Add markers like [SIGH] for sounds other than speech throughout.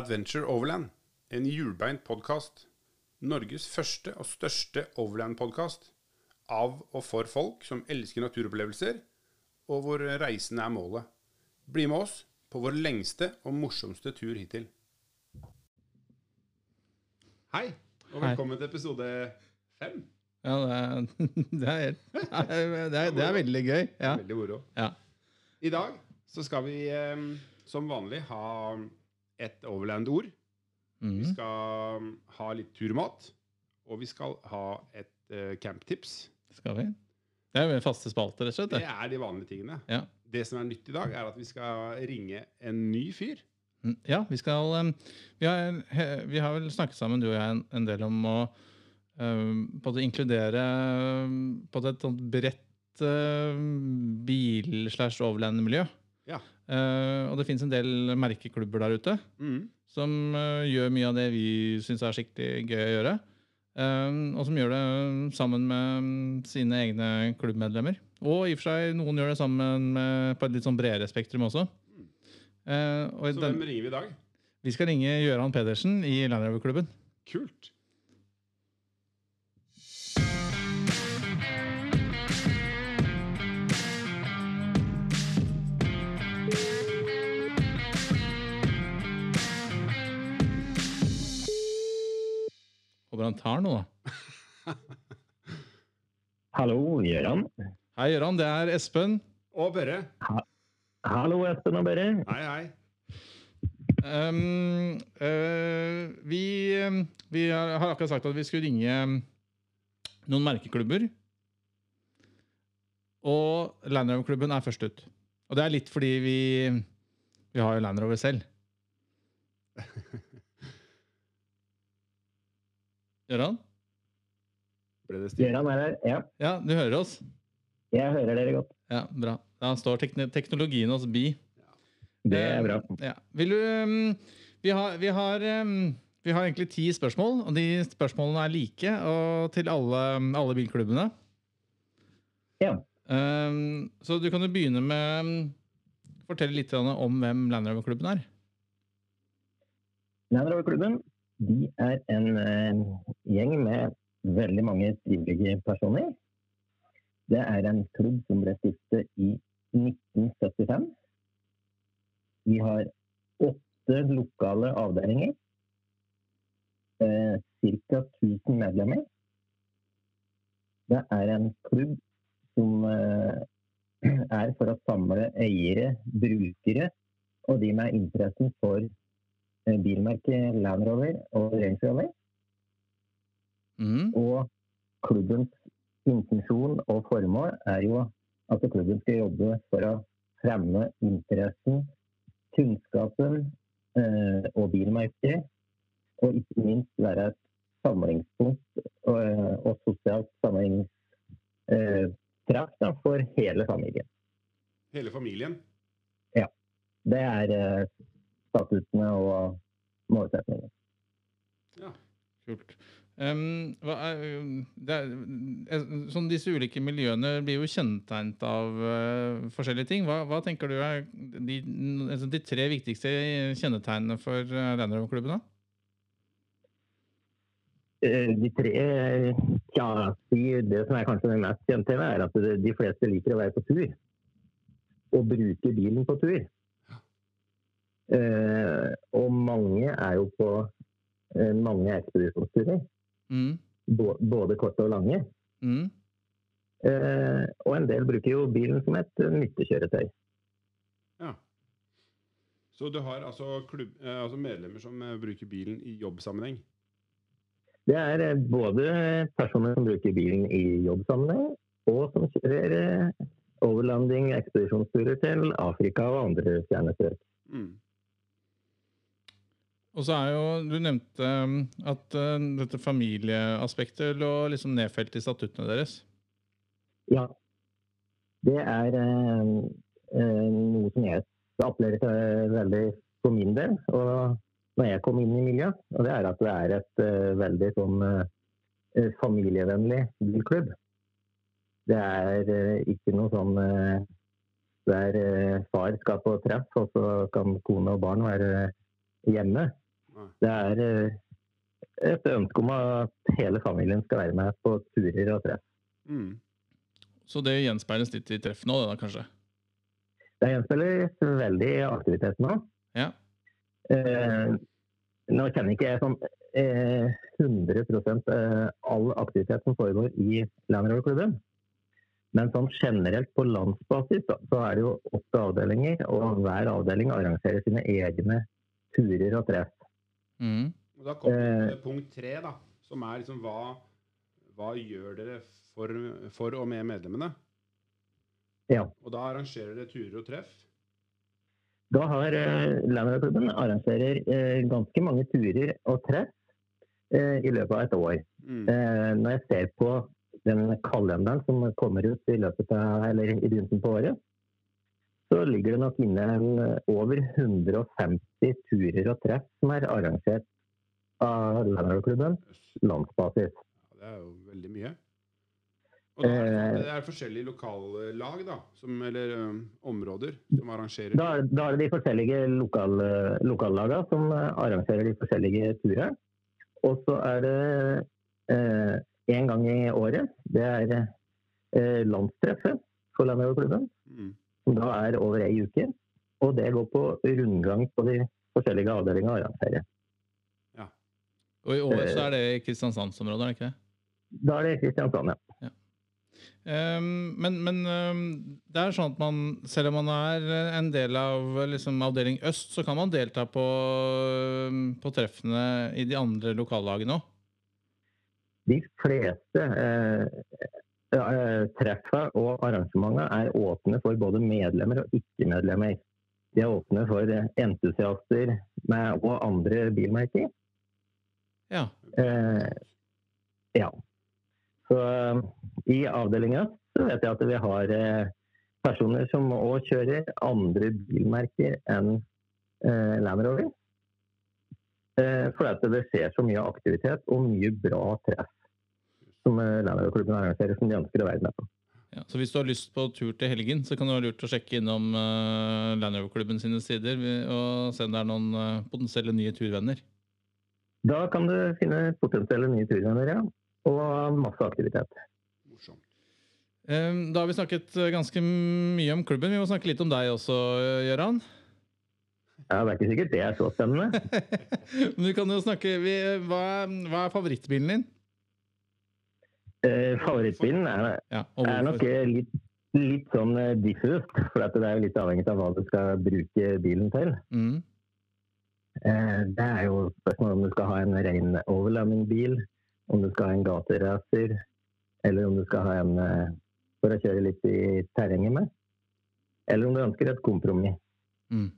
Adventure Overland, en hjulbeint podkast. Norges første og største overland-podkast. Av og for folk som elsker naturopplevelser, og hvor reisen er målet. Bli med oss på vår lengste og morsomste tur hittil. Hei, og Hei. velkommen til episode fem. Ja, det er, [LAUGHS] det er, det er, det er veldig gøy. Ja. Veldig moro. ja. I dag så skal vi eh, som vanlig ha et overland-ord. Vi Mhm. skal ha litt turmat. Og vi skal ha et uh, camptips. Skal vi? Det er jo faste spalter, rett og slett. Det det. er de vanlige tingene. Ja. Det som er nytt i dag, er at vi skal ringe en ny fyr. Mm, ja, vi skal um, vi har, vi har vel snakket sammen, du og jeg, en, en del om å um, på inkludere um, på et sånt bredt uh, bil-slash-overland-miljø. Ja. Uh, og det fins en del merkeklubber der ute Mm. som uh, gjør mye av det vi syns er skikkelig gøy å gjøre. Uh, og som gjør det sammen med um, sine egne klubbmedlemmer. Og i og for seg noen gjør det sammen med, på et litt sånn bredere spektrum også. Og Så den, hvem ringer vi i dag? vi skal ringe Gøran Pedersen i Land Rover-klubben. Kult. Håper han tar noe, da. [LAUGHS] Hallo, Gøran. Hei, Gøran. Det er Espen. Og Børre. Hallo, Espen og Børre. Hei, hei. Um, uh, vi, um, vi har har akkurat sagt at vi skulle ringe um, noen merkeklubber. Og Land Rover-klubben er først ut. Og det er litt fordi vi, vi har jo Land Rover selv. [LAUGHS] Gøran? Ble det stille? Gøran er her. Ja, Ja, du hører oss? jeg hører dere godt. Ja, bra. Da står teknologien hos bi. Det er bra. Eh, Ja. Vil du um, vi, har, vi, har, um, vi har egentlig ti spørsmål, og de spørsmålene er like og til alle, alle bilklubbene. Ja. Um, så du kan jo begynne med um, Fortelle litt om hvem Land Rover-klubben er. Land Rover-klubben de er en eh, gjeng med veldig mange trivelige personer. Det er en klubb som ble stiftet i 1975. Vi har åtte lokale avdelinger. Eh, Ca. 1000 medlemmer. Det er en klubb som eh, [CLEARS THROAT] er for å samle eiere, brukere og de med interessen for bilmerket Land Rover og Range Rover. Mm. Og klubbens intensjon og formål er jo at klubben skal jobbe for å fremme interessen, kunnskapen eh, og bilmerket, og ikke minst være et samlingspunkt og, og sosialt samlingstreff eh, for hele familien. Hele familien. Ja. Det er eh, statutene og målsettingene. Ja. Kult. Um, er, er, eh, sånn disse ulike miljøene blir jo kjennetegnet av uh, forskjellige ting. Hva, hva tenker du er de, altså de tre viktigste kjennetegnene for uh, Land Rover-klubben? da? Eh, De tre ja, det som er kanskje det mest kjente, er at de fleste liker å være på tur. Og bruke bilen på tur. Eh, og mange er jo på eh, mange ekspedisjonsturer. Mm. Både korte og lange. Mm. Eh, og en del bruker jo bilen som et nyttekjøretøy. ja. Så du har altså, klubb, altså medlemmer som bruker bilen i jobbsammenheng? Det er både personer som bruker bilen i jobbsammenheng, og som kjører overlanding, ekspedisjonsturer til Afrika og andre fjerne strøk. Mm. Og så er jo, Du nevnte um, at uh, dette familieaspektet lå liksom nedfelt i statuttene deres. Ja. Det er eh, noe som jeg appellerer til veldig for min del. Og når jeg kom inn i miljøet, og det er at det er et uh, veldig sånn uh, familievennlig bilklubb. Det er uh, ikke noe sånn der far skal på treff, og så kan kone og barn være hjemme. Det er eh, et ønske om at hele familien skal være med på turer og treff. Mm. Så det gjenspeiles litt i treff nå, da, kanskje? Det gjenspeiles veldig i aktiviteten nå. Ja. Eh, nå kjenner ikke jeg sånn eh, 100 eh, all aktivitet som foregår i Land Rover-klubben. Men sånn generelt på landsbasis da, så er det jo åtte avdelinger, og hver avdeling arrangerer sine egne turer og treff. Mm. Og da kommer Eh. punkt tre, da, som er liksom hva, hva gjør dere for, for og med medlemmene? Ja. Og da arrangerer dere turer og treff. Da har eh, Land Rover-klubben arrangerer eh, ganske mange turer og treff eh, i løpet av et år. Mm. Eh, når jeg ser på den kalenderen som kommer ut i løpet av, eller i begynnelsen på året, så ligger det nok inne eh, over 150 turer og treff som er arrangert av Land Rover-klubben landsbasis. Ja, det er jo veldig mye. Og da er det, Eh. det er forskjellige lokallag, da, som, eller ø, områder, som arrangerer. Da, da er det de forskjellige lokal, lokallagene som eh, arrangerer de forskjellige turene. Og så er det én gang i året. Det er eh, landstreffet for Land Rover-klubben. Mm. Som da er over ei uke. Og det går på rundgang på de forskjellige avdelingene å Ja. Og i år så er det i Kristiansandsområdet, er det ikke det? Da er det Kristiansand, ja. Ehm, men men um, det er sånn at man, selv om man er en del av liksom, avdeling øst, så kan man delta på, ehm, på treffene i de andre lokallagene òg. De fleste eh, eh, treffa og arrangementer er åpne for både medlemmer og ikke-medlemmer. De er åpne for entusiaster med, og andre bilmerker. Ja. Eh, ja. Så eh, i avdelinga så vet jeg at vi har eh, personer som òg kjører andre bilmerker enn eh, Land Rover. Eh, for at det skjer så mye aktivitet og mye bra treff som eh, Land Rover-klubben arrangerer, som de ønsker å være med på. Ja, så hvis du har lyst på tur til helgen, så kan det være lurt å sjekke innom uh, Land Rover-klubben sine sider og se om det er noen uh, potensielle nye turvenner. Da kan du finne potensielle nye turvenner, ja. Og masse aktivitet. Morsomt. Ehm, da har vi snakket eh, ganske mye om klubben. Vi må snakke litt om deg også, eh, Gøran. Ja, det er ikke sikkert det er så spennende. [LAUGHS] Men du kan jo snakke hva, er- hva er favorittbilen din? Eh, favorittbilen er Ja, er nok eh, litt, litt sånn eh, diffust, for det er jo litt avhengig av hva du skal bruke bilen til. Mm. Eh, det er jo spørsmål om du skal ha en ren overlandingbil, om du skal ha en gateracer, eller om du skal ha en eh, for å kjøre litt i terrenget med. Eller om du ønsker et kompromiss. Mm.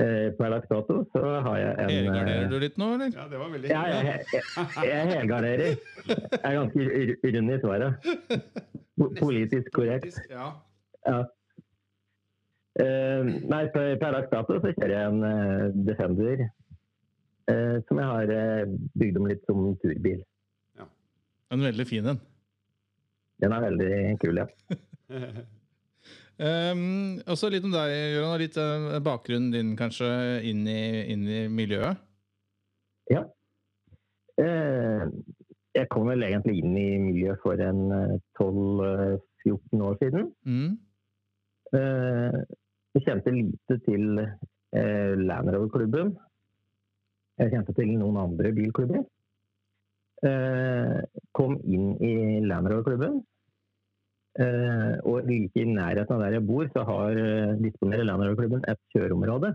Eh, per dags dato så har jeg en Helgarderer eh, du litt nå, eller? Ja, det var veldig Ja, jeg, jeg, jeg helgarderer. Jeg er ganske rund i svaret. Politisk korrekt. Ja. Ja. Eh, nei, per, per dags dato så kjører jeg en Defender eh, som jeg har bygd om litt som turbil. En veldig fin en. Den er veldig kul, ja. [LAUGHS] Um, også litt om deg, Gøran, og litt uh, bakgrunnen din kanskje inn i, inn i miljøet. Eh, jeg kom vel egentlig inn i miljøet for en eh, 12-14 år siden. Mm. Eh, jeg kjente lite til eh, Land Rover-klubben. Jeg kjente til noen andre bilklubber. Eh, kom inn i Land Rover-klubben. Eh, og like i nærheten av der jeg bor, så har eh, disponerer Rover-klubben et kjøreområde.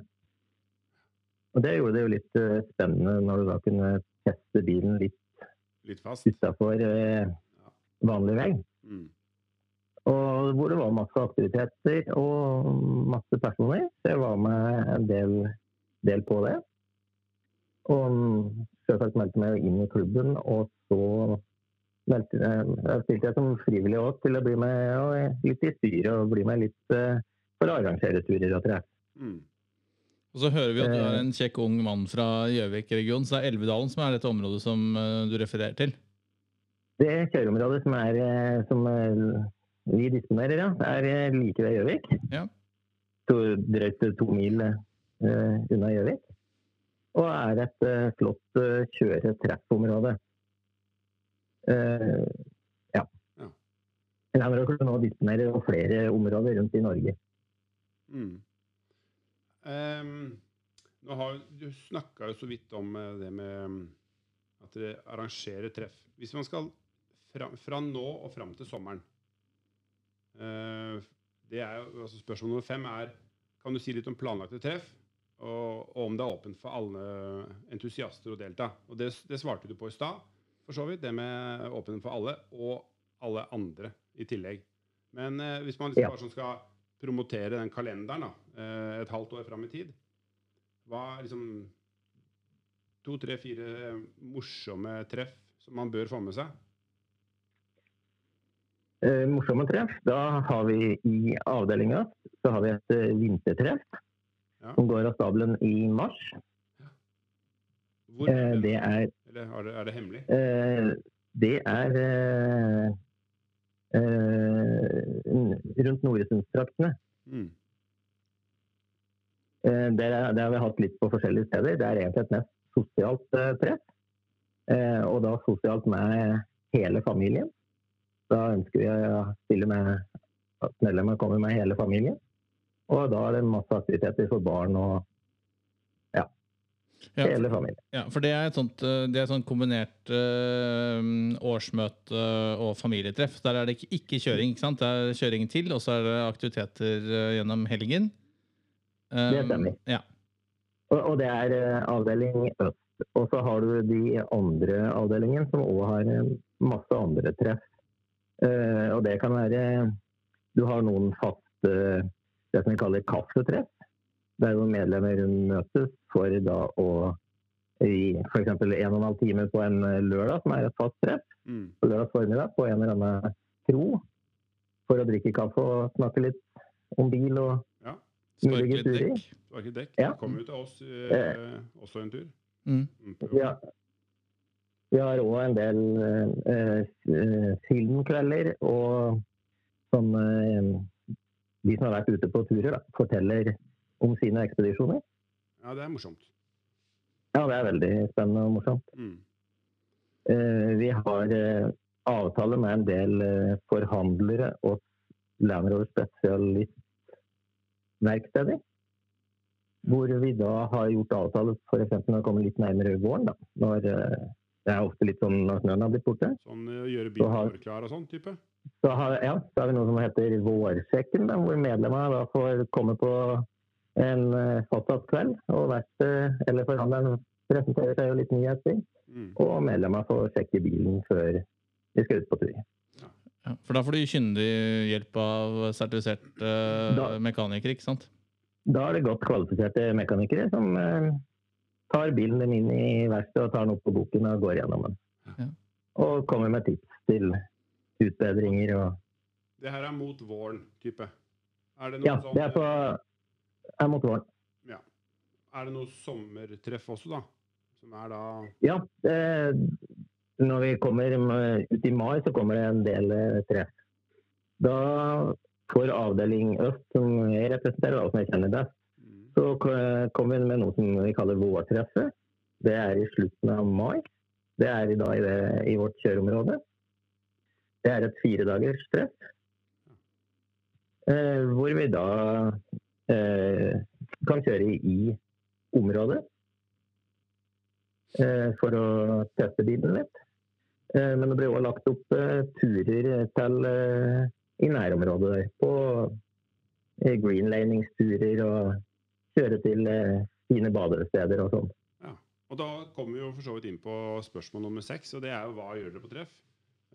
Og det gjorde det jo litt eh, spennende når du da kunne teste bilen litt Litt utafor eh, vanlig vei. Mm. Og hvor det var masse aktiviteter og masse personer. Så jeg var med en del, del på det. Og selvsagt meldte meg inn i klubben, og så stilte jeg som frivillig òg til å bli med og litt i styret og bli med litt eh, for å arrangere turer og treff. Og Mm. så hører vi at du er Eh. en kjekk ung mann fra Gjøvik-regionen, så det er Elvedalen som er dette området som eh, du refererer til. Det kjøreområdet som, er, som vi disponerer, ja, er like ved Gjøvik. Ja. Drøyt to mil uh, unna Gjøvik. og er et flott uh, kjøre-treffområde. Uh, ja. Ja. å kunne nå disponere over flere områder rundt i Norge. Mm. Um, har, du snakka jo så vidt om eh, det med mm, at dere arrangerer treff. Hvis man skal fra, fra nå og fram til sommeren uh, det er altså Spørsmål nummer fem er Kan du si litt om planlagte treff? Og, og om det er åpent for alle entusiaster å delta. Og det, det svarte du på i stad, for så vidt. Det med åpen for alle, og alle andre i tillegg. Men eh, hvis man liksom Ja. bare sånn skal promotere den kalenderen da, eh, et halvt år fram i tid, hva er liksom to, tre, fire morsomme treff som man bør få med seg? Eh, morsomme treff. Da har vi i avdelinga så har vi et eh, vintertreff Ja. som går av stabelen i mars. Hvor, Eh, det er eller er det, er det hemmelig? Eh, det er eh, eh, rundt Noresundstraktene. Mm. Eh, det, har vi hatt litt på forskjellige steder. Det er egentlig et mest sosialt eh, treff. Eh, og da sosialt med hele familien. Da ønsker vi å stille med at medlemmer kommer med hele familien. Og da er det masse aktiviteter for barn og Ja, hele familien. ja, for det er et sånt, eh, det er et sånt kombinert uh, årsmøte og familietreff. Der er det ikke, ikke kjøring, ikke sant? Det er kjøring til, og så er det aktiviteter eh, gjennom helgen. Um, Det stemmer. Ja. Og, og det er avdeling øst. Og så har du de andre avdelingene, som òg har masse andre treff. Uh, og det kan være Du har noen faste det som vi kaller kaffetreff. Der hvor medlemmer møtes for da å i f.eks. en og en halv time på en eh, lørdag, som er et fast treff, Mm. på lørdag formiddag på en eller annen kro. For å drikke kaffe og snakke litt om bil og Ja. Sparke Mulige litt turer. dekk. Sparke dekk. Ja. Kom jo til oss eh, også en tur. Mm. Mm, Ja. Vi har òg en del eh, eh, filmkvelder og sånn eh, De som har vært ute på turer, da, forteller om sine ekspedisjoner. ja, det er morsomt. Ja, det er veldig spennende og morsomt. Mm. Eh, vi har eh, avtale med en del eh, forhandlere og Land Rover spesialistverksteder. Hvor vi da har gjort avtale f.eks. når det kommer litt nærmere våren. Da, når det er ofte litt sånn når snøen har blitt borte. Sånn gjøre bilen har- klar og sånn type. Så har, ja, så har vi noe som heter Vårsekken, da, hvor medlemmene da får komme på en fortsatt kveld. Og verkstedet eller forhandleren presenterer seg jo litt nyheter. Mm. Og medlemmene får sjekke bilen før vi skal ut på tur. Ja, for da får du kyndig hjelp av sertifisert uh, Da- mekaniker, ikke sant? Da er det godt kvalifiserte mekanikere som uh, tar bilen din inn i verkstedet og tar den opp på boken og går gjennom den. Ja. Og kommer med tips til utbedringer og Det her er mot våren type. Er det noe Ja, sånn det er på er motoren. ja. Er det noe sommertreff også, da? Som er da Ja, eh, når vi kommer ut i mai, så kommer det en del eh, treff. Da får avdeling øst, som jeg representerer, og som jeg kjenner best, mm. så kommer vi med noe som vi kaller vårtreffet. Det er i slutten av mai. Det er i, da i, det, i vårt kjøreområde. Det er et firedagers treff. Eh, hvor vi da kan kjøre i, området eh, for å teste bilen litt. Eh, men det ble også lagt opp eh, turer til eh, i nærområdet der. På eh, greenlaningsturer og kjøre til eh, fine badesteder og sånn. Og da kommer vi jo for så vidt inn på spørsmål nummer seks, og det er jo hva gjør dere på treff?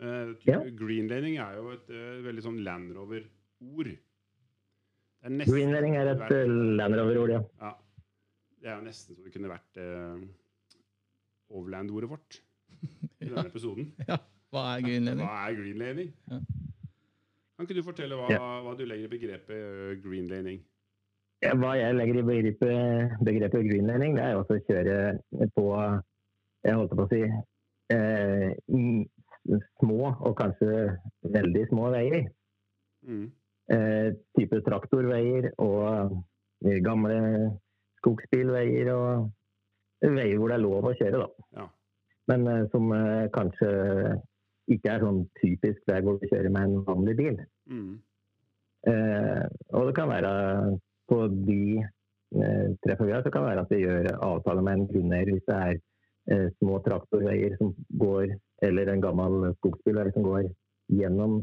Uh, Ja. Greenlaning er jo et uh, veldig sånn Land Rover-ord. Det er er et vært- eh, Land Rover-ord, ja. Ja. Det er jo nesten så det kunne vært uh, Overland-ordet vårt [LAUGHS] i denne episoden. Hva er greenlanding? Hva er greenlanding? Ja. Kan ikke du fortelle hva, hva du legger i begrepet greenlanding? greenlaning? Ja, Hva jeg legger i begrepet, begrepet greenlanding, det er jo også å kjøre på jeg holdt på å si eh, i små og kanskje veldig små veier. Mm. Eh, type traktorveier og gamle skogsbilveier og veier hvor det er lov å kjøre, da. Ja. Men eh, som eh, kanskje ikke er sånn typisk vei hvor du kjører med en vanlig bil. Mm. Eh, og det kan være på de eh, har, så kan det være at vi gjør avtale med en grunneier hvis det er eh, små traktorveier som går, eller en gammel skogsbilvei som går gjennom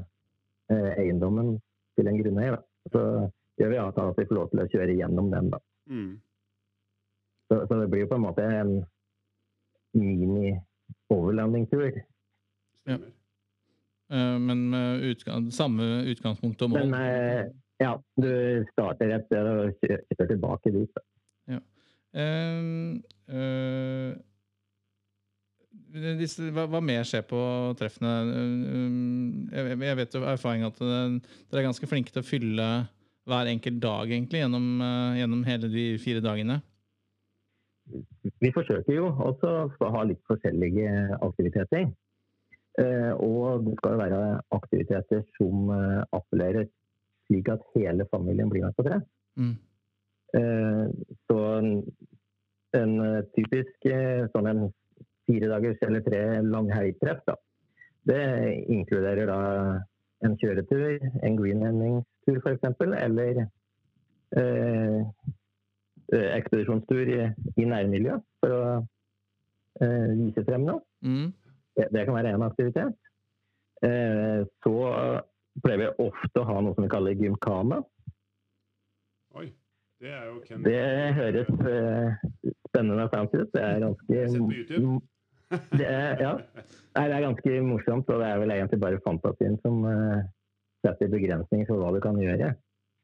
eh, eiendommen til en grunneier. Da. Så gjør vi avtale at vi får lov til å kjøre gjennom den. Da. Mm. Så, så det blir jo på en måte en mini-overlandingstur. Stemmer. Eh, Men med utgang, samme utgangspunkt og mål. Men eh, ja, du starter et sted og kjører, tilbake dit. Da. Ja. eh, disse, hva, hva mer skjer på treffene? Eh, jeg, jeg vet jo erfaring at det- dere er ganske flinke til å fylle hver enkelt dag egentlig, gjennom, eh, gjennom hele de fire dagene. Vi forsøker jo også å ha litt forskjellige aktiviteter. Eh, og det skal jo være aktiviteter som eh, appellerer slik at hele familien blir med på treff. Mm. Eh, så en, eh, typisk eh, sånn en fire dagers eller tre lang helgtreff, da. Det inkluderer da en kjøretur, en greenhendingstur f.eks., eller eh, eh, ekspedisjonstur i, i nærmiljøet for å eh, vise frem noe. Mm. Det, det kan være én aktivitet. Eh, så pleier vi ofte å ha noe som vi kaller gymkana. Oi. Det er jo Ken. Det høres eh, spennende og fancy ut. Det er ganske. Det er, ja. Nei, det er ganske morsomt, og det er vel egentlig bare fantasien som uh, setter begrensninger for hva du kan gjøre.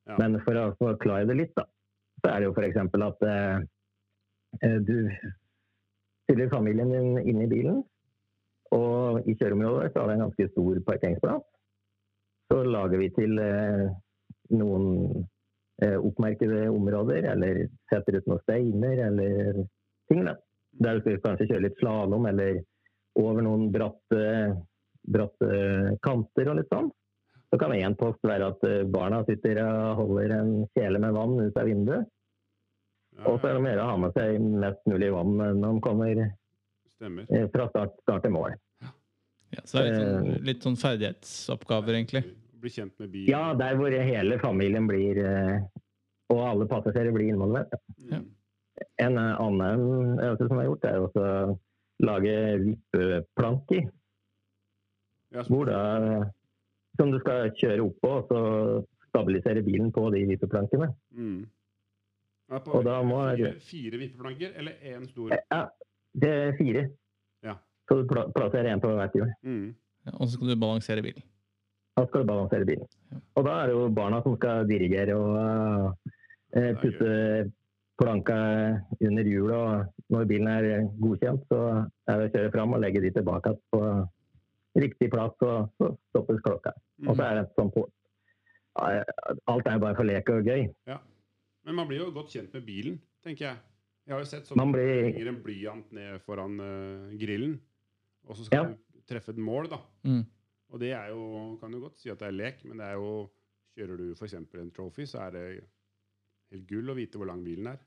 Ja. Men for å forklare det litt, da, så er det jo f.eks. at eh, du stiller familien din inn i bilen, og i kjøreområdet så har vi en ganske stor parkeringsplass. Så lager vi til uh, noen oppmerkede områder, eller setter ut noen steiner eller ting. Da. Der du skal kanskje kjøre litt slalåm, eller over noen bratte, bratte kanter og litt sånn. Så kan én post være at eh, barna sitter og holder en kjele med vann ut av vinduet. Og så er det mer å ha med seg mest mulig vann når de kommer Stemmer. eh, fra start, start til mål. Ja, så det er litt sånn, litt sånn ferdighetsoppgaver, egentlig. Bli kjent med bilen. Ja, der hvor hele familien blir eh, og alle passasjerer blir involvert. Ja. Mm. En eh, annen øvelse som er gjort, er å lage vippeplanker. Hvor da, som du skal kjøre oppå og så stabilisere bilen på de vippeplankene. Mm. Ja, på Og da må- fire, fire vippeplanker eller én stor? Ja, det er fire. Ja. Så du pla- plasserer én på hvert hjul. Mm. Ja, og så skal du balansere bilen. Da skal du balansere bilen. Og da er det jo barna som skal dirigere og uh, er putte planka under hjulet. Og når bilen er godkjent, så er det å kjøre fram og legge de tilbake på riktig plass, og så stoppes klokka. Og så Mm. er det sånn på Alt er bare for lek og gøy. Ja. Men man blir jo godt kjent med bilen, tenker jeg. Jeg har jo sett sånn Man at du blir- henger en blyant ned foran uh, grillen, og så skal Ja. du treffe et mål, da. Mm. Og det er jo, kan du godt si at det er lek, men det er jo Kjører du f.eks. en trophy, så er det helt gull å vite hvor lang bilen er.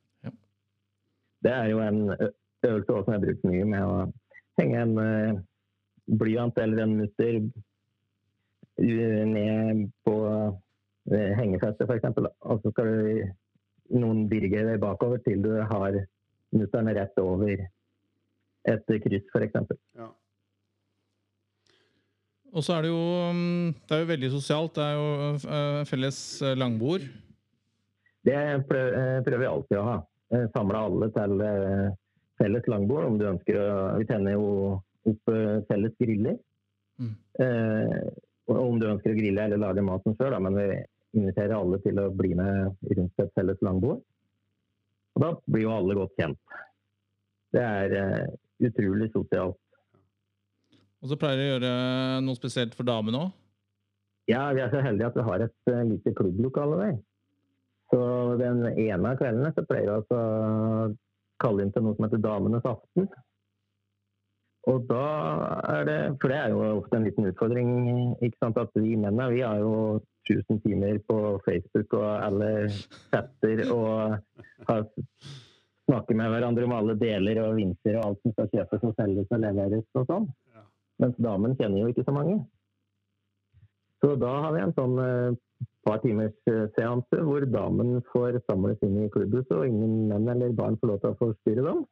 Det er jo en øvelse også som jeg har brukt mye med å henge en uh, blyant eller en mutter ned på uh, hengefestet f.eks. Og så skal du noen dirigere deg bakover til du har mutteren rett over et kryss f.eks. Ja. Og så er det jo mm, Det er jo veldig sosialt. Det er jo eh, felles langbord. Det eh, prøver vi alltid å ha. Samle alle til eh, felles langbord. Om du ønsker å Vi tenner jo opp eh, felles griller. Mm. Og om du ønsker å grille eller lage maten sjøl, men vi inviterer alle til å bli med rundt et felles langbord. Og da blir jo alle godt kjent. Det er utrolig sosialt. Og så pleier du å gjøre noe spesielt for damene òg. Ja, vi er så heldige at vi har et lite klubblokale der. Så den ene av kveldene så pleier vi altså å kalle inn til noe som heter Damenes aften. Og da er det For det er jo ofte en liten utfordring, ikke sant, at vi mennene vi har jo 1000 timer på Facebook og alle chatter og har snakker med hverandre om alle deler og vinter og alt som skal kjøpes og selges og leveres og sånn. Mens damen kjenner jo ikke så mange. Så da har vi en sånn eh, par timers eh, seanse hvor damen får samles inn i klubbhuset, og ingen menn eller barn får lov til å forstyrre dem.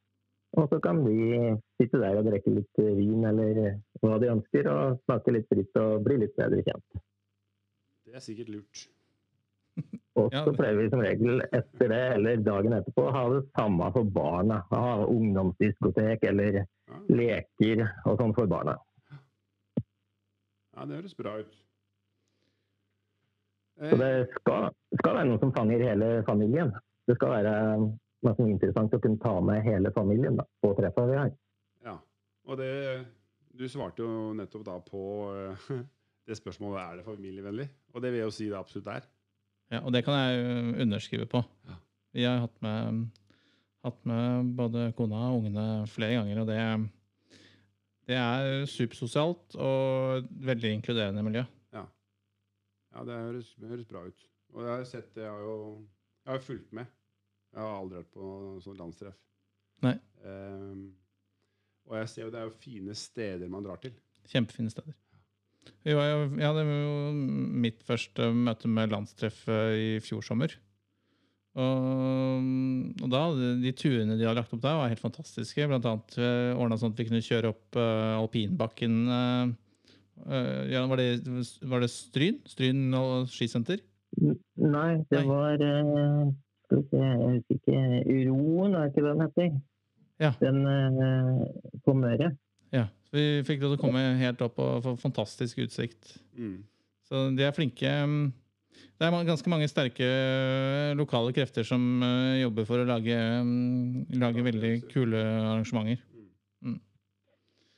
Og så kan de sitte der og drikke litt eh, vin eller eh, hva de ønsker, og snakke litt fritt og bli litt bedre kjent. Det er sikkert lurt. [LAUGHS] Og så pleier vi som regel etter det eller dagen etterpå å ha det samme for barna. Ha ungdomsdiskotek eller leker og sånn for barna. ja det høres bra ut. Så det skal, skal være noe som fanger hele familien. Det skal være noe som er interessant å kunne ta med hele familien da, på treffa vi har. ja. Og det Du svarte jo nettopp da på eh, [LAUGHS] det spørsmålet er det familievennlig. Og det vil jeg jo si det absolutt er. Ja, og det kan jeg underskrive på. Ja. Vi har hatt med, hatt med både kona og ungene flere ganger, og det, det er supersosialt og veldig inkluderende miljø. Ja, det høres, høres bra ut. Og jeg har sett det, jeg har jo jeg har fulgt med. Jeg har aldri vært på sånn landstreff. Nei. Um, og jeg ser jo det er jo fine steder man drar til. Kjempefine steder. Jo, jeg hadde jo mitt første møte med landstreff eh, i fjor sommer. Og, og da, de turene de har lagt opp der, var helt fantastiske. Blant annet uh, ordna sånn at vi kunne kjøre opp uh, alpinbakken. eh, eh, ja, var, det, var det Stryn? Stryn og skisenter? Nei, det Nei. var uh, Skal vi se, jeg husker ikke Uroen, er ikke det den heter? Ja. Den uh, på Møre. Ja. Så vi fikk lov til å komme helt opp og få fantastisk utsikt. Mm. Så de er flinke. Det er ganske mange sterke lokale krefter som jobber for å lage, mm, lage veldig kule arrangementer.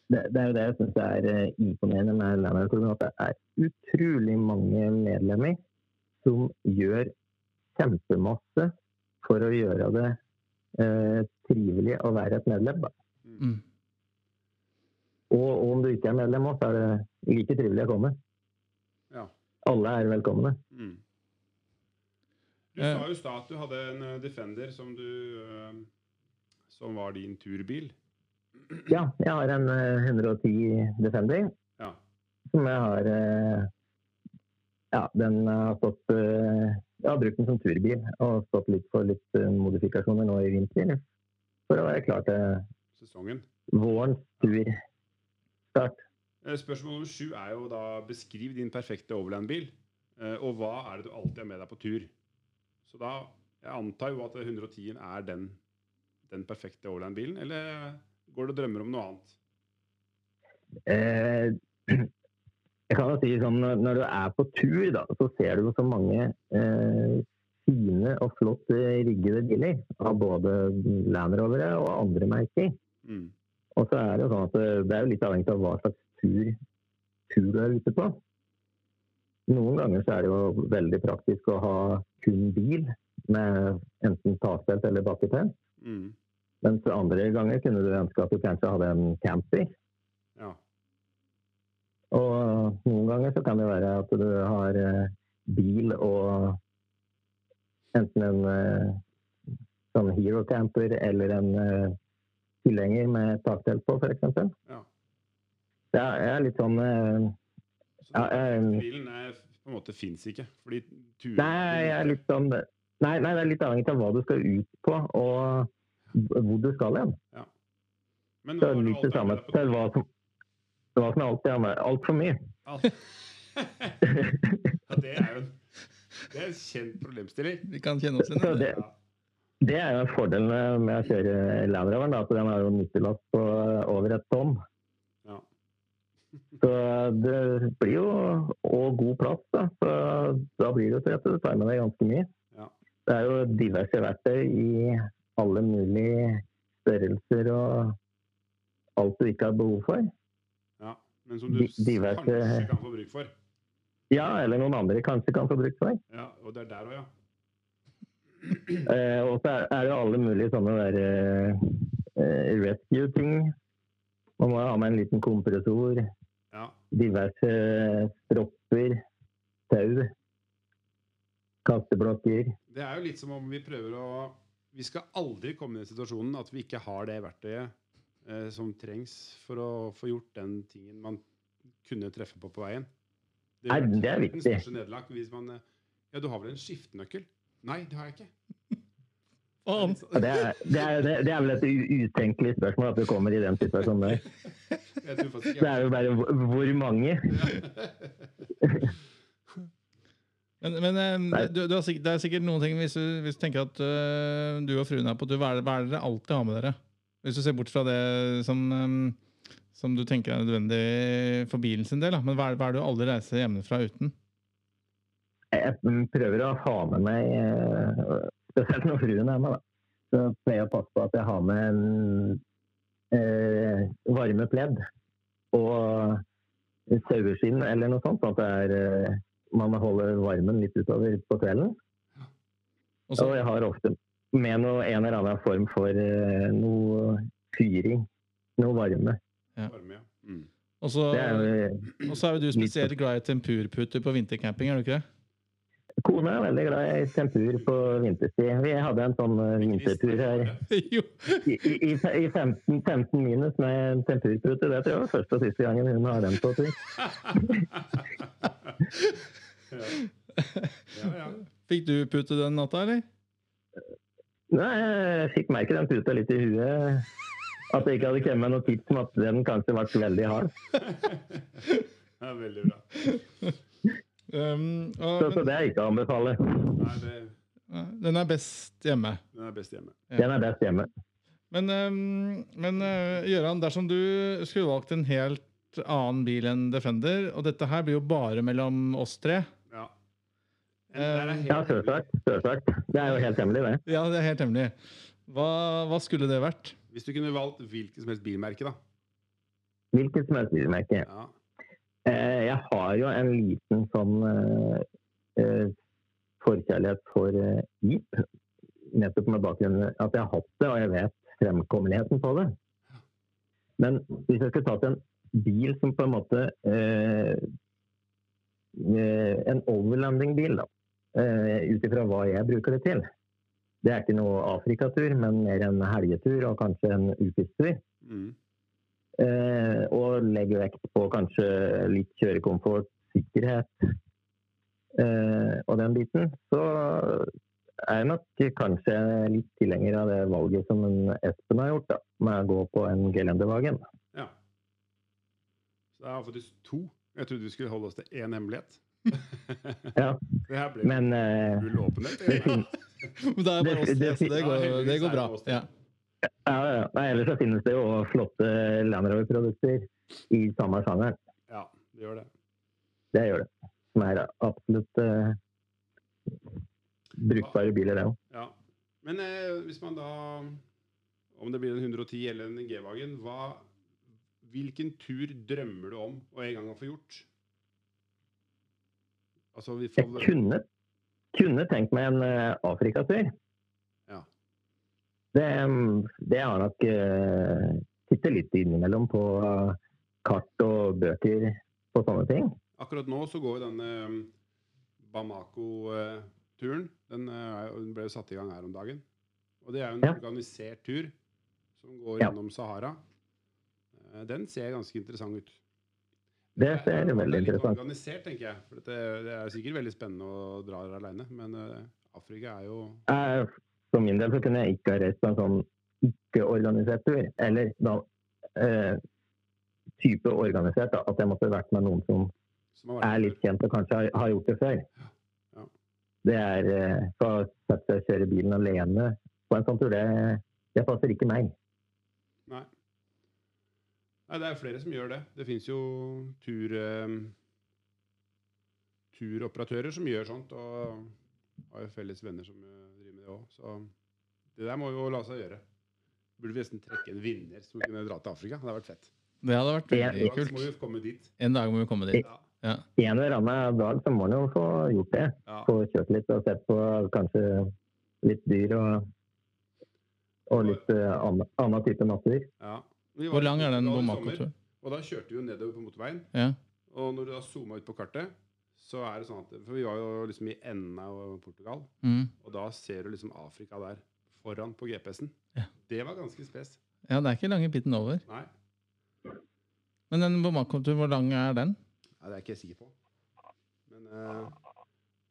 Det, det er jo det jeg syns er eh, imponerende med Landhaugklubben. at det er utrolig mange medlemmer som gjør kjempemasse for å gjøre det eh, trivelig å være et medlem. Mm. Og, og om du ikke er medlem også, er det like trivelig å komme. Ja. Alle er velkomne. Mm. Du Eh. sa jo i stad at du hadde en eh, Defender som du Som var din turbil. Ja, jeg har en eh, 110 Defender Ja. som jeg har eh, Ja, den har stått eh, Jeg har brukt den som turbil og stått litt for litt eh, modifikasjoner nå i vinter. For å være klar til Sesongen. vårens turstart. Eh, Spørsmål nummer sju er jo da beskriv din perfekte overland-bil. eh, Og hva er det du alltid har med deg på tur? Så da Jeg antar jo at 110-en er den, den perfekte overland-bilen, eller går du drømmer om noe annet? Eh, [CLEARS THROAT] jeg kan jo si sånn, når- du er på tur, da, så ser du så mange eh, fine og flott eh, riggede biler. Av både Land Rovere og andre merker. Mm. Og så er det jo sånn at det, det er jo litt avhengig av hva slags tur, tur du er ute på. Noen ganger så er det jo veldig praktisk å ha kun bil med enten takfelt eller bakketelt. Mm. Mens andre ganger kunne du ønske at du kanskje hadde en camping. Ja. Og noen ganger så kan det være at du har eh, bil og enten en eh, sånn Hero camper eller en eh, tilhenger med taktelt på, f.eks. ja. Det er litt sånn Så Ja, bilen er, på en måte fins ikke. Fordi turen Nei, jeg er litt sånn Nei, nei, det er litt avhengig av hva du skal ut på, og hvor du skal hen. Men Det er litt det samme til hva som, hva som er alltid det med. Altfor mye. Alt. ja, det er jo en, det er en kjent problemstilling. Vi kan kjenne oss igjen. I det. det, er jo en fordel med, å kjøre Landroveren. At den har jo nyttelast på over et tonn. Ja. Så det blir jo og god plass, da. Så da blir det jo til at du tar med deg ganske mye. Ja. Det er jo diverse verktøy i alle mulige størrelser og alt du ikke har behov for. ja. Men som du diverse- kanskje kan få bruk for. Ja, eller noen andre kanskje kan få bruk for. Ja, og det er der òg, ja. [CLEARS THROAT] Eh, og så er, er det jo alle mulige sånne der eh, eh, rescue-ting. Man må ha med en liten kompressor, ja. diverse stropper, tau, kasteblokker. Det er jo litt som om vi prøver å vi skal aldri komme i den situasjonen at vi ikke har det verktøyet eh, som trengs for å få gjort den tingen man kunne treffe på på veien. Nei, vil det er viktig. nederlag hvis man eh, Ja, du har vel en skiftenøkkel? Nei, det har jeg ikke. [LAUGHS] [LAUGHS] Det er, det, er, det det er vel et utenkelig spørsmål at du kommer i den situasjonen der. [LAUGHS] Det er jo bare hvor mange. Men, men du, du har sikkert, det er sikkert noen ting hvis du, hvis du tenker at uh, du og fruen er på tur, hva er det er dere alltid har med dere? Hvis du ser bort fra det som, um, som du tenker er nødvendig for bilen sin del, da. men hva er, hva er det du aldri reiser hjemmefra uten? Jeg prøver å ha med meg, eh, spesielt når fruen er med, da. så pleier jeg å passe på at jeg har med en eh, varme pledd og saueskinn eller noe sånt, sånn at det er, man holder varmen litt utover på kvelden. Og så- Og jeg har ofte med noe, en eller annen form for eh, noe fyring, noe varme. varme, ja. Mm. og så er så er jo du spesielt glad i tempurputer på vintercamping, er du ikke det? Kona er veldig glad i tempur på vinterstid. Vi hadde en sånn eh, vintertur her [LAUGHS] i, i, i 15, 15 minus med tempurpute. Det tror jeg var første og siste gangen hun har den på tur. [LAUGHS] ja. ja, ja. Fikk du pute den natta, eller? Nei, jeg fikk merke den puta litt i huet. At jeg ikke hadde kommet med noe tips om at den kanskje ble veldig hard. [LAUGHS] Det er veldig bra. Um, og, Så, så det er ikke å anbefale. Nei, det, den er best hjemme. den er best hjemme. Den er best hjemme. Men, um, men uh, Gøran, dersom du skulle valgt en helt annen bil enn Defender, og dette her blir jo bare mellom oss tre Ja. En der er helt Ja, selvsagt. selvsagt. Det er jo helt hemmelig, det. Ja, det er helt hemmelig. Hva, hva skulle det vært? Hvis du kunne valgt hvilket som helst bilmerke, da. Hvilket som helst bilmerke. Ja. Eh, Jeg har jo en liten sånn eh, eh, forkjærlighet for eh, Jeep. Nettopp med bakgrunn i at jeg har hatt det, og jeg vet fremkommeligheten på det. Men hvis jeg skulle tatt en bil som på en måte eh, eh, En overlanding-bil, da. Eh, Ut ifra hva jeg bruker det til. Det er ikke noe Afrikatur, men mer en helgetur og kanskje en ukestur. Mm. Eh, og legge vekt på kanskje litt kjørekomfort, sikkerhet eh, og den biten, så er jeg nok kanskje litt tilhenger av det valget som en Espen har gjort, da, med å gå på en gelendervagen. ja. Så det er faktisk to. Jeg trodde vi skulle holde oss til én hemmelighet. Ja, Det her blir men uh, det [LAUGHS] Det er bare oss tre, Det- det går, det går bra. Ja. ja, ja. Nei, ellers så finnes det jo flotte Land Rover-produkter i samme sjanger. Ja, det gjør det. Det gjør det. Som er absolutt uh, brukbare biler, det òg. Ja. Men eh, hvis man da Om det blir en 110 eller en G-Wagen, Hvilken tur drømmer du om å en gang få gjort? Altså, vi Jeg kunne, kunne tenkt meg en uh, Afrikatur. Ja. Det, mm, det har nok uh, tittet litt innimellom på uh, kart og bøker på sånne ting. Akkurat nå så går denne um, Bamako-turen. Den eh, den ble jo satt i gang her om dagen. Og det er jo en Ja. organisert tur som går Ja. gjennom Sahara. Eh, Den ser ganske interessant ut. Det ser er- veldig det er interessant. organisert, tenker jeg. For det, det er sikkert veldig spennende å dra der alene, men uh, Afrika er jo Eh, For min del så kunne jeg ikke ha reist på en sånn ikke-organisert tur. Eller da uh, type organisert, da. At jeg måtte vært med noen som som er litt kjent og kanskje har, har gjort det før. Ja. Det er å sette seg og kjøre bilen alene på en sånn tur, det, det passer ikke meg. Nei. Det er flere som gjør det. Det fins jo tur, eh, turoperatører som gjør sånt, og har jo felles venner som eh, driver med det òg. Så det der må jo la seg gjøre. Burde vi nesten trekke en vinner som kunne dra til Afrika. Det hadde vært fett. Det hadde vært veldig kult. må vi komme dit. En dag må vi komme dit. Ja. Ja. En eller annen dag så må en jo få gjort det. Ja. Få kjørt litt og sett på kanskje litt dyr og, og litt uh, annen type natur. Ja. Hvor lang er den bomma Bomako-turen? Og da kjørte vi jo nedover på motorveien. Ja. Og når du da zooma ut på kartet, så er det sånn at For vi var jo liksom i enden av Portugal. Mm. Og da ser du liksom Afrika der foran på GPS-en. Ja. Det var ganske spes. Ja, det er ikke lange biten over. Nei, Men den Bomakonturen, hvor lang er den? Nei, det er ikke jeg sikker på. Men uh,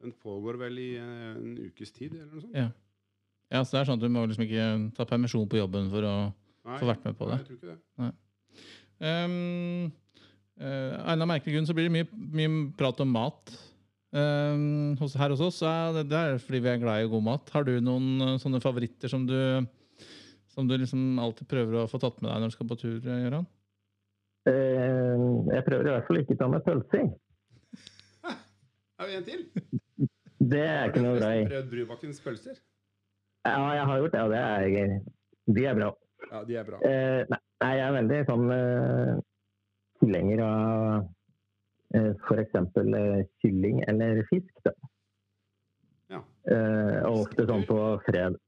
den pågår vel i eh, en ukes tid, eller noe sånt. Ja. Ja, så det er sånn at du må liksom ikke ta permisjon på jobben for å Nei, få vært med på nei, jeg tror ikke det. Um, uh, Av en merkelig grunn så blir det mye, mye prat om mat. Um, hos, her hos oss er det, det er fordi vi er glad i god mat. Har du noen uh, sånne favoritter som du, som du liksom alltid prøver å få tatt med deg når du skal på tur, uh, Gøran? Eh, jeg prøver i hvert fall ikke å ta med pølse. [LAUGHS] Er vi en til? Det er ikke noe bra i. Prøvd Brubakkens pølser? Ja, jeg har gjort det, og det er, de er bra. Ja, de er bra. Eh, nei, jeg er veldig sånn eh, tilhenger av eh, f.eks. Eh, kylling eller fisk. Da. Ja. Eh, og ofte sånn på, fred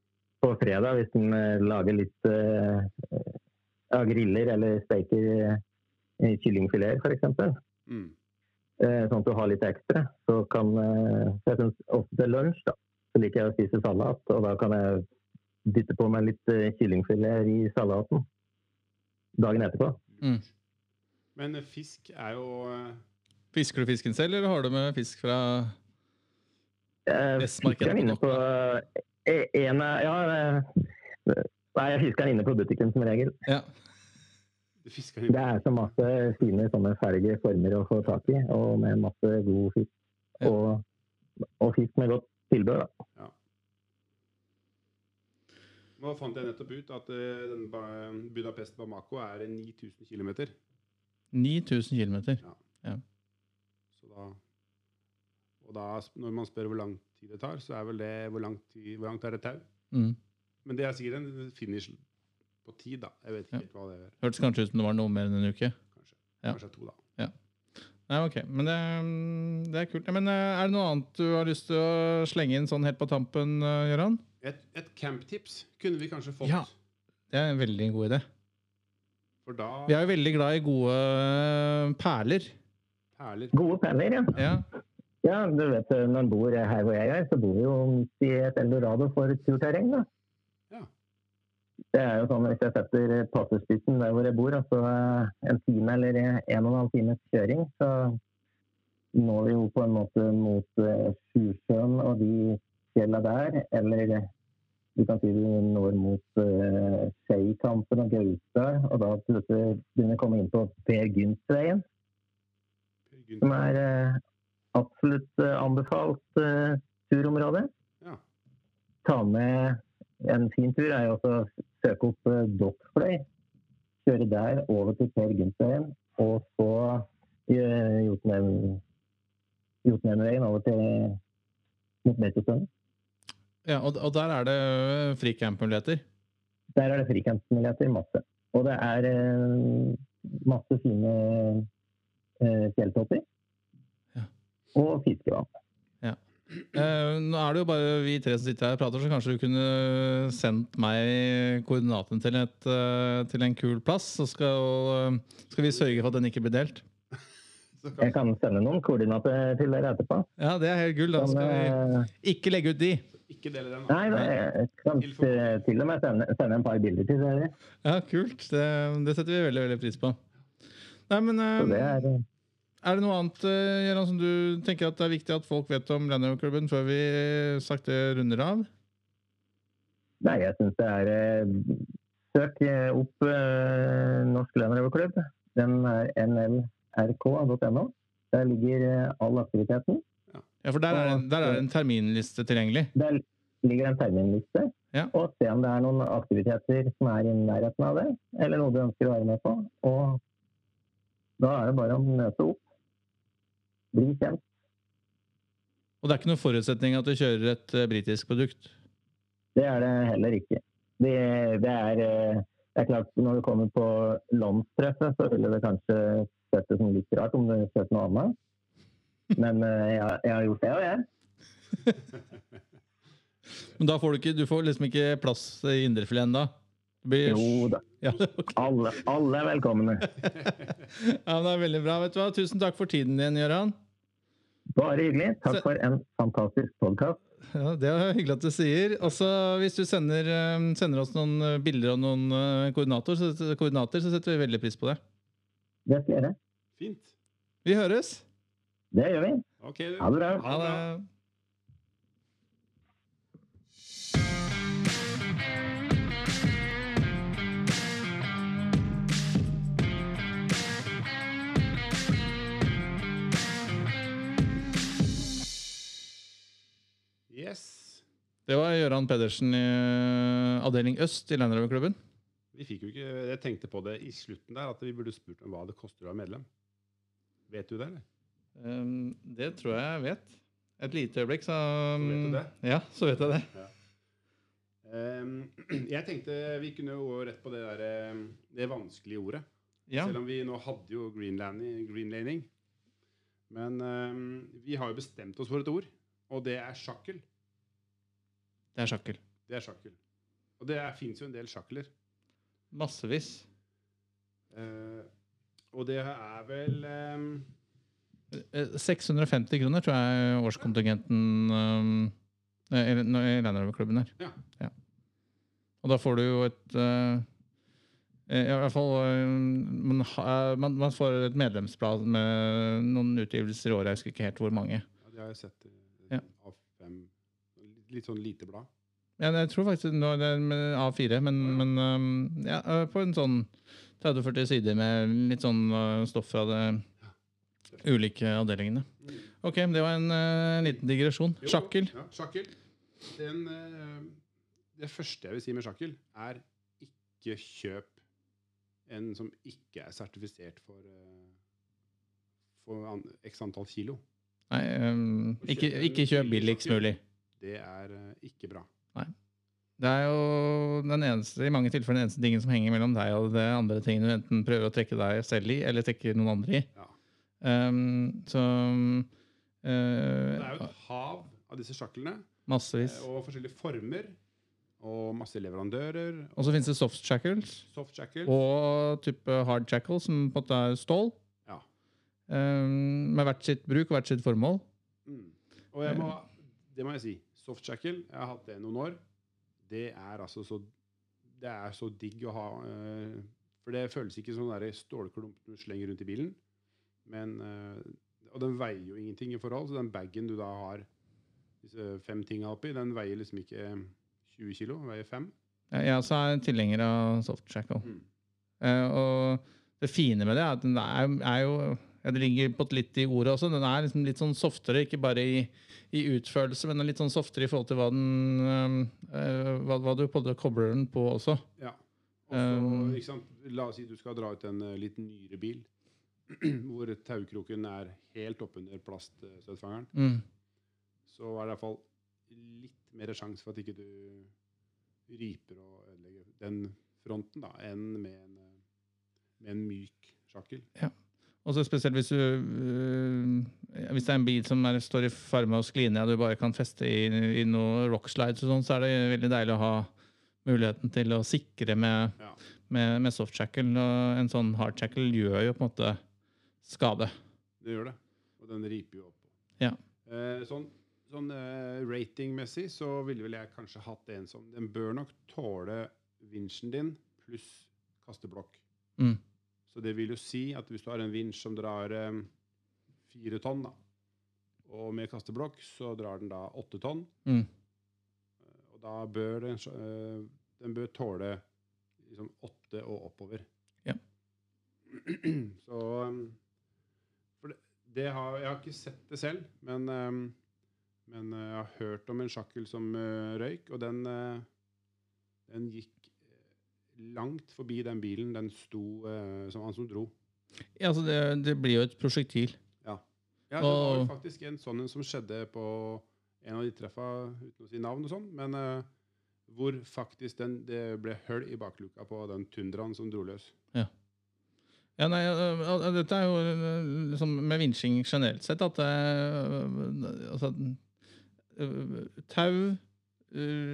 på fredag, hvis en eh, lager litt eh, ja, griller eller steker eh, kyllingfileter f.eks. Mm. Eh, sånn at du har litt ekstra. Så kan eh, jeg synes ofte til lunsj da, så liker jeg å spise salat, og da kan jeg dytte på meg litt eh, kyllingfilet i salaten dagen etterpå. Mm. Men fisk er jo eh, Fisker du fisken selv, eller har du med fisk fra Eh, Vestmarkedet fisker er inne på eh, en av Ja, nei, jeg fisker den inne på butikken som regel. Ja. Det er så masse fine sånne ferdige former å få tak i, og med masse god fisk. Ja. Og, og fisk med godt tilbør, da. Nå fant jeg nettopp ut at eh, Budapest Bamako er 9000 km. 9000 km. Så da Og da, når man spør hvor lang tid det tar, så er vel det hvor langt, tid, hvor langt er det tau? Mm. Men det er sikkert en finish på tid, da. Jeg vet ikke Ja. helt hva det er. Hørtes kanskje ut som det var noe mer enn en uke. Kanskje, Ja. kanskje to, da. Ja. Nei, ok, Men det, mm, det er kult. Men eh, er det noe annet du har lyst til å slenge inn sånn helt på tampen, eh, Gøran? Et, et camptips kunne vi kanskje fått. Ja. Det er en veldig god idé. For da Vi er jo veldig glad i gode eh, perler. perler Gode perler, ja. Ja. Ja, du vet, når en bor her hvor jeg er, så bor vi jo midt i et eldorado for turterreng. da. Ja. Det er jo sånn Hvis jeg setter passespissen der hvor jeg bor, altså eh, en time eller en og en halv times kjøring, så når vi jo på en måte mot eh, Sjusjøen og de fjella der. Eller du kan si du når mot uh, Skeikampen og Gaute, Og da plutselig begynner å komme inn på Per Gynt-veien som er uh, absolutt uh, anbefalt uh, turområde. Ja. Ta med en fin tur er jo også å søke opp uh, Dokkfløy. Kjøre der over til Per Gyntveien, og så uh, Jotunheim- Jotunheimveien over til mot Beitostølen. Ja og, og der er det eh, fricamp-muligheter. Der er det frikampmuligheter masse. Og det er eh, masse fine eh, fjelltopper. Ja. Og fiskevann. Eh, nå er det jo bare vi tre som sitter her og prater, så kanskje du kunne sendt meg koordinaten til, et, til en kul plass. Så skal, skal vi sørge for at den ikke blir delt. Jeg kan sende noen koordinater til dere etterpå. Ja, det er helt gull. Da skal vi ikke legge ut de. Ikke dele den. nei, da, jeg kan til og med sende, sende en par bilder til dere. Ja, kult. Det, det setter vi veldig veldig pris på. Nei, men Så det er eh, Er det noe annet eh, som du tenker at det er viktig at folk vet om Landroverklubben før vi eh, sakte runder av? Nei, jeg syns det er Søk opp eh, Norsk Landroverklubb. Den er nlrk.no. Der ligger all aktiviteten. Ja, for der er, det- der er en terminliste tilgjengelig. Der ligger en terminliste. Ja. Og se om det er noen aktiviteter som er i nærheten av det, eller noe du ønsker å være med på. Og da er det bare å møte opp. Bli kjent. Og det er ikke noen forutsetning at du kjører et eh, britisk produkt. Det er det heller ikke. Det, det, er, eh, det er klart, når du kommer på landstreffet, så ville det kanskje sett det som litt rart om du kjørte noe annet. Men eh, jeg, har- jeg har gjort det, og jeg. [LAUGHS] Men da får du ikke, du får liksom ikke plass i indrefileten da? Blir- Jo da. [LAUGHS] Ja, okay. Alle, alle er velkomne. [LAUGHS] ja, men det er veldig bra. Vet du hva? Tusen takk for tiden din, Gøran. Bare hyggelig. Takk så... for en fantastisk podkast. Ja, Det er hyggelig at du sier. Også Hvis du sender, eh, sender oss noen eh, bilder og noen koordinater, så, koordinater, så setter vi veldig pris på det. Det skal jeg gjøre. Fint. Vi høres. Det gjør vi. Okay. Ha det bra. Ha det. Yes. Det var Gøran Pedersen i eh, avdeling øst i Landrøverklubben. Vi fikk jo ikke Jeg tenkte på det i slutten der, at vi burde spurt om hva det koster å være medlem. Vet du det, eller? Um, det tror jeg jeg vet. Et lite øyeblikk, så Så vet du det? Ja, så vet jeg det. Ehm, [CLEARS THROAT] jeg tenkte vi kunne gå rett på det der, eh, det vanskelige ordet. Ja. Selv om vi nå hadde jo greenlanding, greenlaning. Men ehm, vi har jo bestemt oss for et ord, og det er sjakkel. Det er sjakkel. Det er sjakkel. Og det fins jo en del sjakler. Massevis. Uh, og det er vel um, 650 kroner tror jeg årskontingenten um, eh, i i Landrøverklubben er. Ja. Og da får du jo et eh, eh, I hvert fall eh, man, man, man får et medlemsblad med noen utgivelser i året. Jeg husker ikke helt hvor mange. Ja, det har jeg sett. eh, Ja. A5. Litt sånn lite blad. Ja, jeg tror faktisk nå er det med A4, men, men um, ja, eh, på en sånn 30-40 sider med litt sånn eh, stoff fra de ulike avdelingene. Ok, det var en uh, liten digresjon. Jo, Sjakkel. Ja, sjakkel. Den, uh, det første jeg vil si med sjakkel, er ikke kjøp en som ikke er sertifisert for, uh, for an, x antall kilo. Nei, um, ikke, ikke kjøp billigst mulig. Det er ikke bra. Det er jo den eneste, i mange tilfeller den eneste tingen som henger mellom deg og det andre tingen du enten prøver å trekke deg selv i, eller trekke noen andre i. Ja. Um, så Det er jo et hav av disse sjaklene, Massevis. eh, og forskjellige former, og masse leverandører, Og så finnes det soft shackles soft shackles. og type hard shackles, som på en måte er stål. Ja. Um, med hvert sitt bruk og hvert sitt formål. Mm. Og jeg må, det må jeg si. Soft shackle, jeg har hatt det noen år. Det er altså så Det er så digg å ha. Uh, for det føles ikke som sånn stålklump du slenger rundt i bilen. Men, eh, og den veier jo ingenting i forhold, så den bagen du da har disse fem tinga oppi, den veier liksom ikke 20 kilo, den veier fem. Jeg også er tilhenger av soft shackle. Mm. Eh, og det fine med det er at den er, er jo ja, Det ligger på litt i ordet også. Den er liksom litt sånn softere, ikke bare i, i utførelse, men litt sånn softere i forhold til hva, den, eh, hva, hva du en kobler den på også. Ja. Og så, Um? La oss si du skal dra ut en litt nyere bil, [CLEARS THROAT] hvor taukroken er helt oppunder plaststøtfangeren. Mm. så er det iallfall litt mer sjanse for at ikke du riper og ødelegger den fronten da, enn med en, eh, med en myk sjakkel. Ja. Og så spesielt hvis du øh, Hvis det er en bil som er, står i fare med å skli ned, og du bare kan feste i, i noe rockslides og sånn, så er det veldig deilig å ha muligheten til å sikre med, Ja. med, med soft shackle. Og en sånn hard shackle gjør jo på en måte skade. Det gjør det. Og den riper jo opp. Ja. Eh, sånn sånn eh, ratingmessig så ville vel jeg kanskje hatt en som Den bør nok tåle vinsjen din pluss kasteblokk. Mm. Så det vil jo si at hvis du har en vinsj som drar eh, fire tonn, da, og med kasteblokk så drar den da åtte tonn, Mm. og da bør den, eh, den bør tåle liksom åtte og oppover. Ja. [CLEARS THROAT] så um, har, jeg har ikke sett det selv, men, um, men uh, jeg har hørt om en sjakkel som uh, røyk, og den, uh, den gikk langt forbi den bilen den sto, som han som dro. Ja, altså det, det blir jo et prosjektil. Ja, det var jo faktisk en sånn som skjedde på en av de treffa, uten å si navn og sånn, men hvor faktisk den, det ble høl i bakluka på den tundraen som dro løs. Ja, nei, dette er jo liksom med vinsjing generelt sett at det altså, øh, Tau,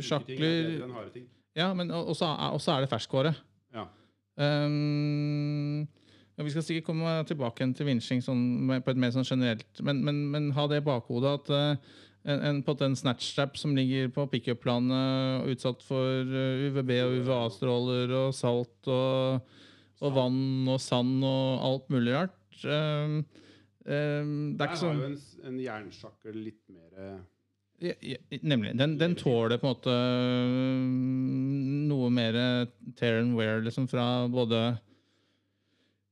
sjakler. Ja, men og- også er, også er det ferskvare. Ja. Um, ja, vi skal sikkert komme tilbake til vinsjing sånn, på et mer sånn generelt, men, men, men ha det i bakhodet at, uh, en, en, en måte som ligger på pickup-planet, utsatt for eh, UVB og UVA-stråler og salt og, og vann og sand og alt mulig rart. Um, um, det er ikke sånn en, en jernsjakkel litt mer eh, Ja, ja, Nemlig. Den, den tåler på en måte mm, noe mer tear and wear liksom fra både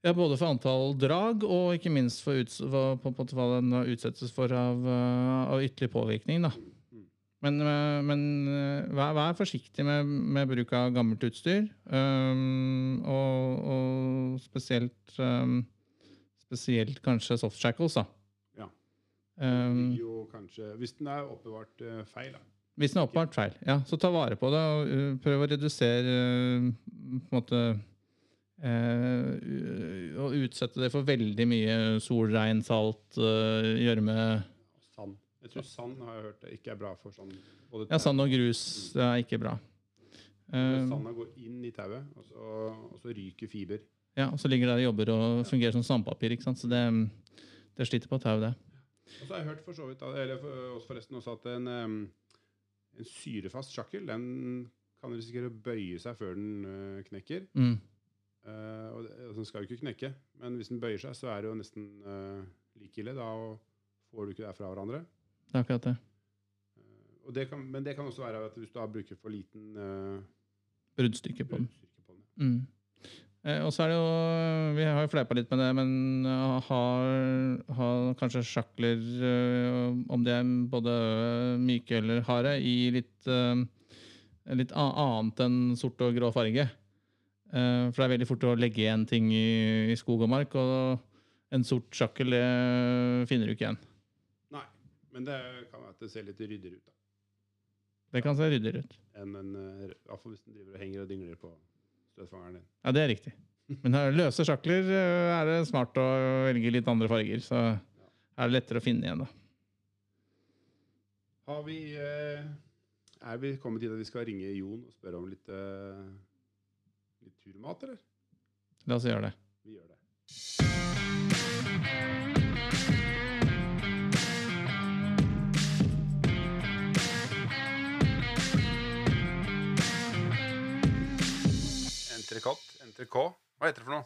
ja, både for antall drag og ikke minst for uts hva, på, på, på, hva den utsettes for av, eh, av ytterligere påvirkning. Da. Men, eh, men eh, vær, vær forsiktig med, med bruk av gammelt utstyr. um, og, og spesielt um, Spesielt kanskje soft shackles. da. Ja. Um, jo kanskje Hvis den er oppbevart uh, feil, da. hvis den er oppbevart feil, ja, så ta vare på det. og uh, Prøv å redusere uh, på en måte Og utsette det for veldig mye solregn, salt, uh, gjørme. Jeg tror sand har jeg hørt det ikke er bra for sånn både Ja, sand og grus det er ikke bra. Uh, Sanda går inn i tauet, og, så- og så ryker fiber. ja, og så ligger det der og jobber og fungerer som sandpapir. ikke sant? Så det, det sliter på tau, det. Og så har jeg hørt for så vidt, eller forresten også, at en, en syrefast sjakkel den kan risikere å bøye seg før den eh, knekker. Mm. Uh, og det- altså, Den skal jo ikke knekke, men hvis den bøyer seg, så er det jo nesten uh, like ille. Da får du ikke det fra hverandre. Det er akkurat det. Eh, det kan, men det kan også være at hvis du bruker for liten uh, Bruddstykke på den. på den. Mm. Eh, og så er det jo Vi har jo fleipa litt med det, men uh, har, har kanskje sjakler, eh, om de er både myke eller harde, i litt, eh, litt annet enn sort og grå farge. Eh, for det er veldig fort å legge igjen ting i, i skog og mark, og en sort sjakkel det finner du ikke igjen. Men det kan være at det ser litt ryddigere ut da, Det kan se ryddigere ut. enn en, Iallfall i hvis den driver og henger og dingler på støtfangeren din. Ja, det er riktig. Men her, løse sjakler eh, er det smart å velge litt andre farger, så er det lettere å finne igjen, da. Har vi eh, Er vi kommet til at vi skal ringe Jon og spørre om litt, eh, litt turmat, eller? La oss gjøre det. Vi gjør det. Entrecôte. Entrecôte. Hva heter det for noe?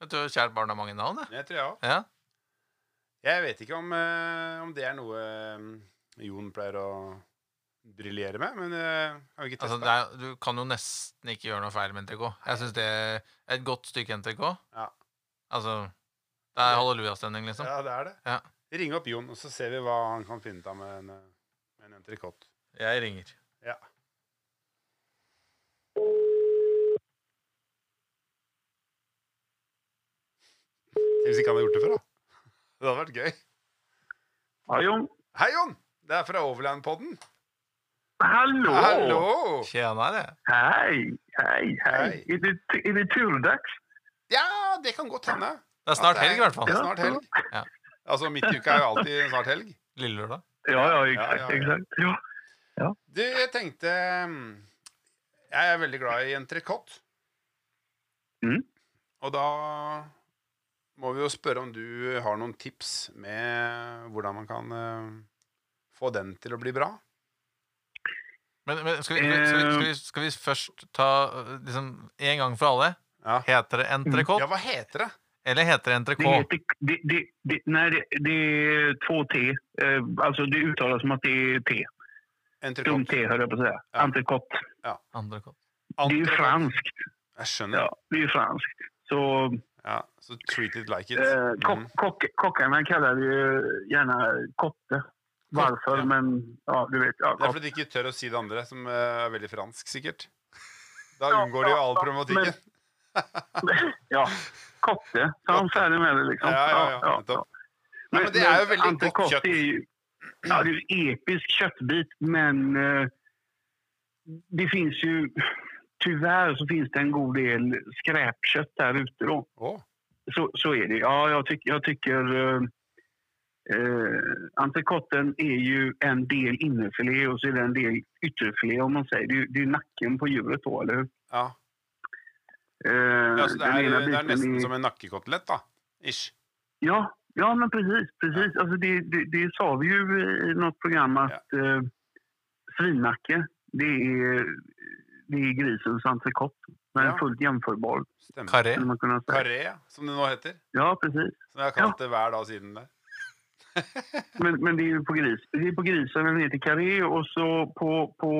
Jeg tror Kjært barn har mange navn, det. jeg tror jeg òg. Ja. Jeg vet ikke om, eh, om det er noe eh, Jon pleier å briljere med, men eh, har vi ikke Altså, testa. det er, du kan jo nesten ikke gjøre noe feil med NTK. Jeg syns det er et godt stykke NTK. Ja. Altså Det er hallelujastemning, liksom. Ja, det er det. Ja. Ring opp Jon, og så ser vi hva han kan finne ut av med en, eh, med en entrecôte. Jeg ringer. Ja. Hvis ikke han har gjort det før, da. Det hadde vært gøy. Hei, Jon. Hei, Jon! Det er fra Overland-podden. Hallo! Hallo! Tjenere. Hei, hei, hei. hei. Är det, är det turdags? Ja, det kan godt hende. Det er snart helg, i hvert fall. Det er snart helg. Ja. Altså, midt i uka er jo alltid snart helg. Lille lørdag. Ja, ja, Ja, exakt, ja, ja. Ja. Du, jeg tenkte mm, Jeg er veldig glad i entrecôte. Mm. Og da må vi jo spørre om du har noen tips med hvordan man kan eh, få den til å bli bra. Men, men skal, vi, skal, vi, skal, vi, skal vi først ta øh, liksom en gang for alle? Ja. Heter det entrecôte, Ja, hva heter det? eller heter det entrecôte? det, det, det, nej, det, det är två T. Eh, altså, det uttales som at det er T. Dum Entrecôte. T, hører jeg på att säga. Ja. Entrecôte. Det er jo fransk. Jeg skjønner. Ja, det er jo fransk. Så Ja, så treat it like it. eh, kock, Mhm. kock, kockarna kallar det ju gärna kotte. Varför, ja. men ja, du vet. Ja, Det er fordi de ikke tør å si det andre, som eh, er veldig fransk, sikkert. [LAUGHS] Da unngår de jo all ja, problematikken. [LAUGHS] ja, kotte. Så han ferdig med det liksom. Ja, ja, ja. Ja, men det er jo veldig godt kjøtt. ja, det er jo episk kjøttbit, men uh, det fins ju... Tyvärr så finns det en god del skräpkött där ute då. Oh. Så, så är det. Ja, jag, tyck, jag tycker... Eh, entrecoten är ju en del innerfilé och så är det en del ytterfilé om man säger. Det, är det är nacken på djuret då, eller hur? ja. Eh, ja så det, er, det är nästan är- som en nackekotlett, da. Ish. Ja, Ja, men precis. precis. Alltså det, det, det sa vi ju i något program att eh, svinnacke, det är, det er grisens entrecote. Den er Ja. fullt gjenforbar. Karé. Karé, som det nå heter. Ja, precis. Som jeg har kalt det hver dag siden det. [LAUGHS] Men, men det er jo på gris. Det er på grisen den heter karé og så på, på,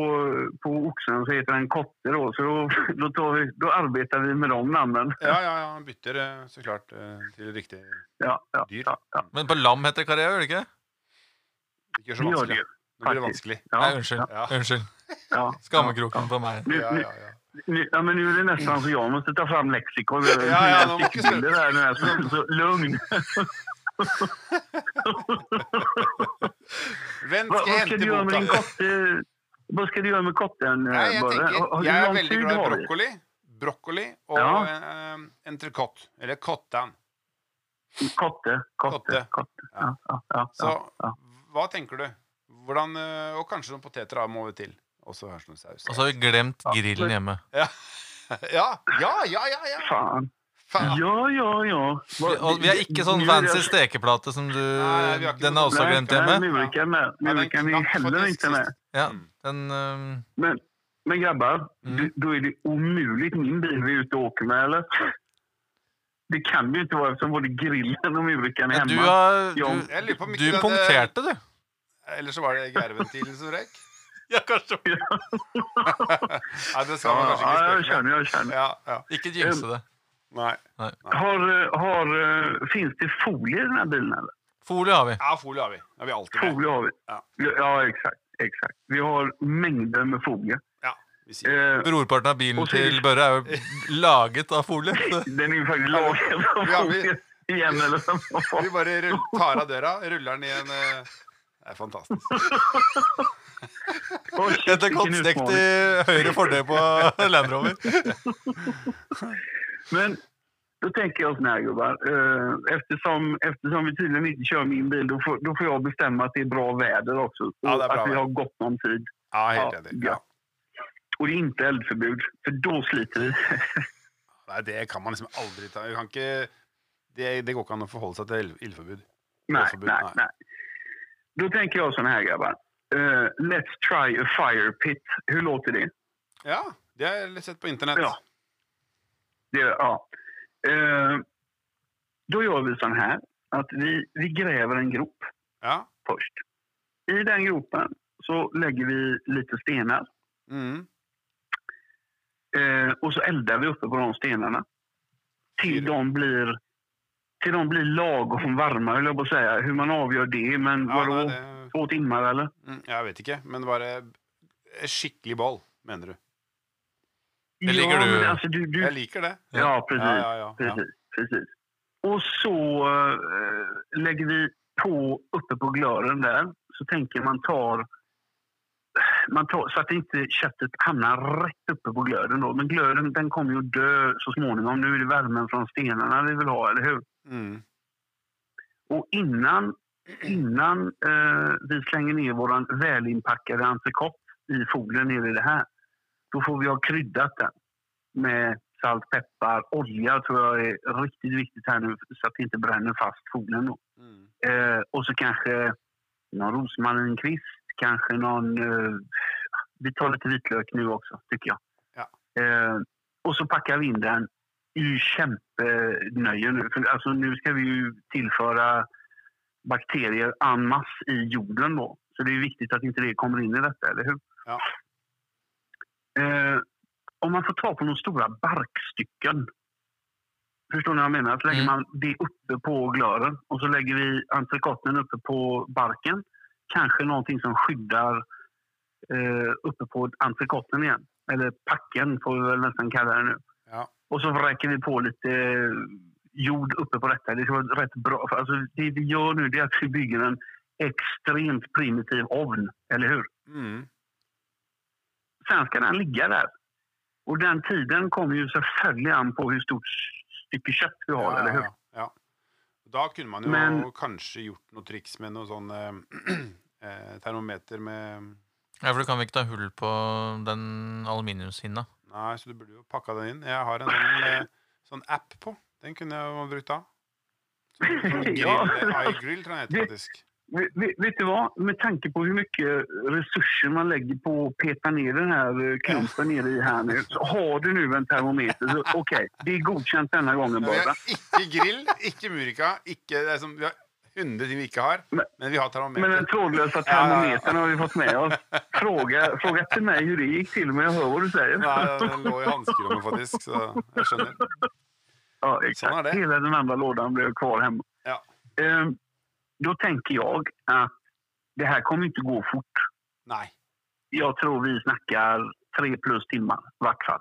på oxen så heter den kotte då. Så [LAUGHS] da då, tar vi, då arbetar vi med de namnen. Ja, ja, ja. Bytter eh, så klart eh, til riktig Ja, ja, dyr. ja, ja. Men på lam heter det karé, gjør det ikke? Ikke så vanskelig. Nå blir det vanskelig. Ja, Nei, unnskyld. Ja. Unnskyld. Ja, Skammekroken på meg. Ja, ja, ja. ja, men nu är det nästan så jag måste ta fram lexikon. Ja, ja, de måste här nu. Så, så, lugn. Vent, Vad, skal ska du gjøre med din kotte? Vad ska du gjøre med kotten, eh, Nei, jeg Børre? tenker, Har- har jeg er veldig glad i brokkoli. Brokkoli og Ja. ja. entrecôte. Eller kottan. Kotte, kotte, Kotte. kotte. Ja, ja, ja, Så ja, ja. hva tenker du? Hvordan, eh, og kanskje noen poteter da, må vi til. Og så har vi glemt grillen hjemme. Ja, [LAUGHS] ja, ja, ja, ja, ja. Faen. Faen. Ja, ja, ja. Vi, og vi har ikke sånn fancy stekeplate som du Nei, Den er også glemt Nej, hjemme. ikke med. Ja, den Murikan är knapp heller ikke med. Ja, Mm. den um... Men, men grabbar, Mm. da er det umulig min bil vi er ute og åker med, eller? Det kan det jo ikke være, som både grillen og murikan hjemme. Men du har Ja. Du, ikke du punkterte, du. Eller så var det gærventilen som røyk. [LAUGHS] Ja, kanskje. Nei, [LAUGHS] det skal man kanskje ikke spørre om. känner. Ja, ja. Ikke jinxe det. Nei. Har, eh, har, eh, finns det folie i denne bilen? Eller? Folie har vi. Ja, folie har vi. Det har vi alltid med. Folie har vi. Ja. Ja, exakt, exakt. Vi har mengder med folie. Ja, vi sier. Eh, Brorparten av bilen så- til Børre er jo [LAUGHS] laget av folie. Så. den er faktisk laget av Ja, vi- folie igen. Eller så. Vi bare rull, tar av døra, ruller den i en eh, Det er fantastisk. [LAUGHS] Etter vilken kottstekt i høyre fordel på Land Rover. [LAUGHS] Men då tänker jag sånn här gubbar. Eh, Eftersom, eftersom vi tydligen inte kör min bil, då får, då får jag bestämma att det är bra väder också. Och Ja, er bra att vi har gott om tid. Ja, helt Ja, enig. ja. Och det är inte eldförbud, för då sliter vi. [LAUGHS] Nei, det kan man liksom aldri ta. Kan ikke det, det går ikke an å forholde seg til ild- ildforbud. Nei, nei, nei. nej. nej. Då tänker jag sån här grabbar. Uh, let's try a fire pit. Hur låter det? Ja, det har jeg sett på internet. Ja. det ja. Uh, då gör vi så här. Att vi, vi gräver en grop Ja. först. I den gropen så lägger vi lite stenar. Mm. Uh, och så eldar vi uppe på de stenarna. Till de blir till de blir lagom varma, höll jag på att säga. Hur man avgör det, men Ja, vadå? det, Två timmar eller? mm, jeg vet ikke, men bare skikkelig boll, mener du? Det ligger du- men alltså, du, du Jeg liker det. Ja, precis. Ja, ja. precis, precis. Och så äh, lägger vi på uppe på glören där. Så tänker man tar, man tar så att inte köttet hamnar rätt uppe på glöden. Då. Men glöden den kommer ju att dö så småningom. Nu är det värmen från stenarna vi vill ha, eller hur? Mm. Och innan, innan eh, vi slänger ner vår välinpackade entrecote i folien ner i det här, då får vi ha kryddat den med salt, peppar, olja tror jag är riktigt viktigt här nu så att det inte bränner fast folien. Då. Mm. Eh, och så kanske någon rosmarinkvist, kanske någon... Eh, vi tar lite vitlök nu också, tycker jag. Ja. Eh, och så packar vi in den kämpenöje nu. För alltså, nu ska vi ju tillföra bakterier en masse i jorden då. Så det är viktigt att inte det kommer in i detta, eller hur? Ja. Eh, om man får ta på de stora barkstycken. Förstår ni vad jag menar? Så lägger Mm. man det uppe på glören och så lägger vi entrecoten uppe på barken. Kanske någonting som skyddar eh, uppe på entrecoten igen. Eller packen får vi väl nästan kalla det nu. Ja. Och så vräker vi på lite eh, jord uppe på detta. Det ska vara rätt bra. Alltså, det vi gör nu det är att vi bygger en extremt primitiv ovn. Eller hur? Mm. Sen ska den ligga där. Och den tiden kommer ju selvfølgelig an på hvor stort stykke kjøtt vi har, Ja, eller hur? ja, ja. Da kunne man jo Men- kanskje gjort noe triks med noe sånn eh, [CLEARS THROAT] eh, termometer med Ja, for du kan vel ikke ta hull på den aluminiumshinna? Nei, så du burde jo pakka den inn. Jeg har en sånn, eh, sånn app på. Den kunne jeg brukt da. [LAUGHS] Grill, Ja. iGrill tror jeg den heter faktisk. Vet, du hva? Med tanke på hvor mye ressurser man legger på å peta ned den her eh, klumpen nere i här nu. Så har du nå en termometer, så OK, det er godkjent denne gangen. Bare. vi har ikke grill, ikke Murica, ikke, det er som, vi har 100 ting vi ikke har, Men- men vi har Men den trådløse termometern har vi fått med oss. Fråga, fråga till mig hur det gick till, men jag hör vad du säger. Nei, den lå i hanskerommet faktisk, så jeg skjønner. Ja, Sånn exakt. det. Hela den andra lådan blev kvar hemma. Ja. Um, då tänker jag att det här kommer inte gå fort. Nei. Jag tror vi snackar tre plus timmar i vart fall.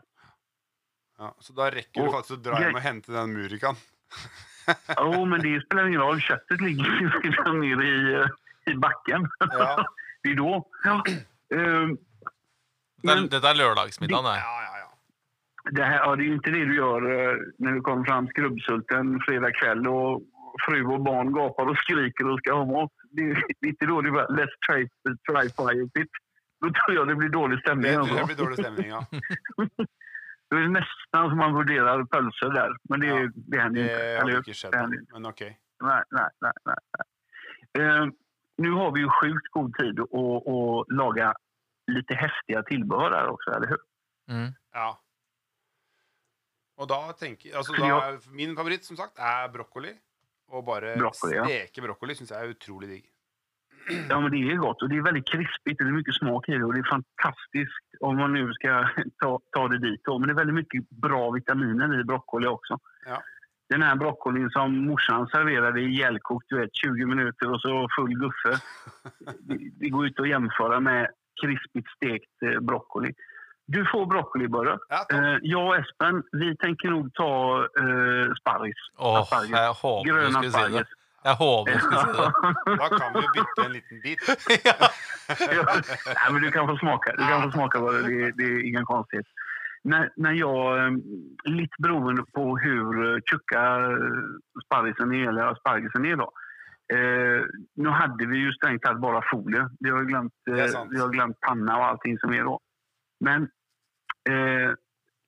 Ja, så da rekker du faktisk å dra hjem og hente den Muricaen. [LAUGHS] Jo, men det spelar ingen roll. Köttet ligger nere i, eh, i backen. Ja, [LAUGHS] Det är då. Ja. Ehm, er, Men- dette er lørdagsmiddagen, det. ja, ja. ja. det, här, ja, det är ju inte det du gör eh, när du kommer fram skrubbsulten fredag kväll och fru och barn gapar och skriker och ska ha mat. Det, är inte då du bara let's try, try fire pit. Då tror jag det blir dålig stämning. Det, det blir dårlig stemning, ja. [LAUGHS] Det är nästan som man vurderer pölser där. Men det, Ja, det händer Det inte. Eller hur? ikke skjedd, Det händer inte. men ok. Nei, nej, nej. nej, nej. Eh, nu har vi ju sjukt god tid att att laga lite häftiga tillbehör här också, eller hur? Mm. Ja. Og da tenker altså da, Min favoritt, som sagt, er brokkoli. Og bare Broccoli, ja. steke brokkoli syns jeg er utrolig digg. Ja, men det är gott och det är väldigt krispigt det är mycket smak i det och det är fantastiskt om man nu ska [LAUGHS] ta, ta det dit. Men det är väldigt mycket bra vitaminer i broccoli också. Ja. Den här broccolin som morsan serverade i ihjälkokt, du vet, 20 minuter och så full guffe. [LAUGHS] Det, det går ut att jämföra med krispigt stekt eh, broccoli. Du får broccoli, Burre. Ja. Eh, jag och Espen, vi tänker nog ta eh, sparris. Åh, håper du Grön det. asparges. Jeg håper du skulle si det. [LAUGHS] Da kan vi jo bytte en liten bit. [LAUGHS] ja. [LAUGHS] Nei, men du kan få smaka. Du kan få smaka bare. det, det, er ingen konstighet. När, när jag, eh, lite beroende på hur tjocka sparrisen är, eller aspargesen är då. Eh, nu hade vi ju strängt taget bara folie. Vi har glömt, eh, vi har glömt panna och allting som är då. Men eh,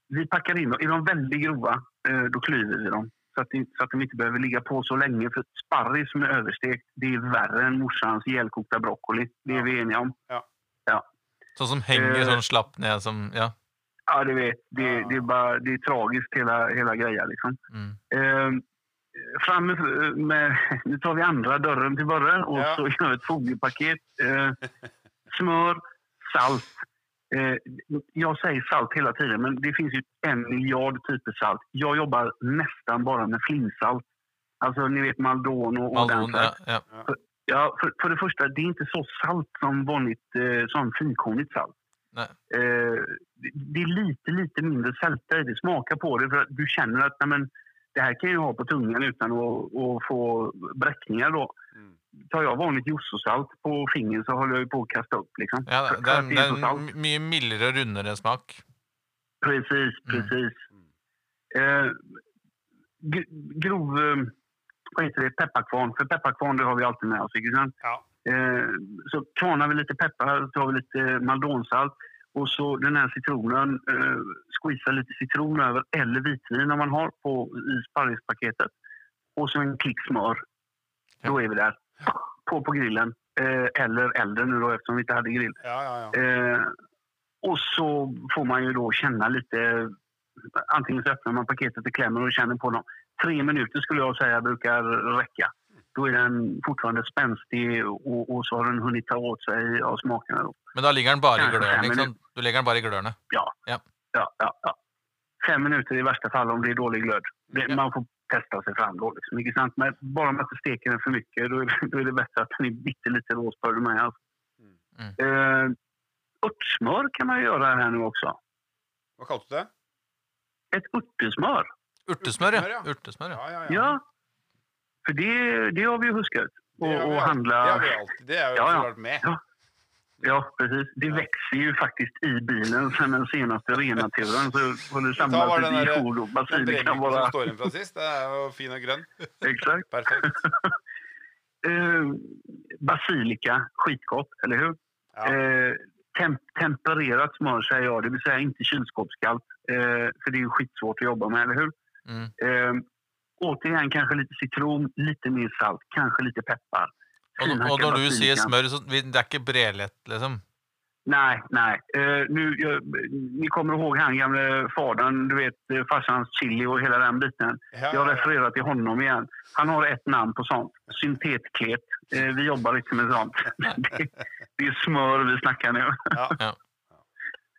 vi packar in dem. Är de väldigt grova, eh, då klyver vi dem. Så att, så att de inte behöver ligga på så länge. För sparris som är överstekt, det är värre än morsans ihjälkokta broccoli. Det är vi eniga om. Sånn som henger uh, sånn slapp ned som Ja. Ja, det vet. Det, Ja. det, är, bara, det är tragiskt hela, hela grejen. Liksom. Mm. Uh, fram med, med, nu tar vi andra dörren till början och Ja. så gör vi ett fogepaket. Eh, smör, salt. Eh, jag säger salt hela tiden, men det finns ju en miljard typer salt. Jag jobbar nästan bara med flingsalt. Alltså, ni vet Maldon och, och den. ja, ja, För, Ja, för, för det första, det är inte så salt som vanligt eh, som finkornigt salt. Nej. Eh, det, det är lite, lite mindre sälta i det. Smaka på det för att du känner att nej, men, det här kan jag ha på tungan utan att, att få bräckningar. Då. Mm. Tar jag vanligt jussosalt på fingeren så håller jag ju på att kasta upp. Liksom. ja det, er, det är er en mye mildere, rundere smak. Precis, Mm. precis. Eh, grov eh, vad heter det, pepparkvarn. För pepparkvarn det har vi alltid med oss. ikke sant? Ja. Eh, så kvarnar vi lite peppar, så tar vi lite maldonsalt och så den här citronen, eh, squeeza lite citron över eller vitvin om man har på, i sparrispaketet. Och så en klick smör. Då är vi där. På på grillen. Eh, eller elden nu då eftersom vi inte hade grill. Ja, ja, ja. Eh, och så får man ju då känna lite... Antingen så öppnar man paketet och klämmer och känner på dem. Tre minuter skulle jag säga brukar räcka. Då är den fortfarande spänstig och, och så har den hunnit ta åt sig av smakerna. Då. Men da ligger den bare i glöden? sant? Du lägger den bare i glöden? Ja, Ja. ja, ja, ja. Fem minuter i värsta fall om det är dålig glöd. Det, Ja. Man får testa sig fram då. Liksom, inte sant? Men bara man inte steker den för mycket då är det, då är det bättre att den är bittelite råsbördig med. Alltså. Mm. Eh, örtsmör kan man ju göra här nu också. Hva kalte du det? Ett örtesmör. Urtesmør, ja. ja. Urtesmør, ja. Ja, ja, ja. Ja. För det, det har vi ju huskat. Det har vi och handla... Det har vi alltid. Det har jo Ja, ja. klart med. Ja. Ja, precis. Det växer ju faktiskt i bilen sen den senaste renaturen. Så får du samla bara samlas den där- jord och basilika brevmikroen bara... som står in fra sist, det jo fin og grønn. Exakt. [LAUGHS] Perfekt. uh, basilika, skitgott, eller hur? Ja. Uh, temp tempererat smör säger jag, det vill säga inte kylskåpskallt. Uh, för det är ju skitsvårt att jobba med, eller hur? Mm. Eh, återigen kanske lite citron, lite mer salt, kanske lite peppar. Og, og når du sier smør, så det er ikke brelett, liksom? Nej, nej. Uh, nu, jag, ni kommer ihåg han gamle fadern, du vet eh, farsans chili och hela den biten. Ja, Jag til refererar till honom igen. Han har ett namn på sånt. Syntetklet. Uh, vi jobbar inte med sånt. [LAUGHS] det, det är smör vi snackar nu. ja. [LAUGHS] Ja.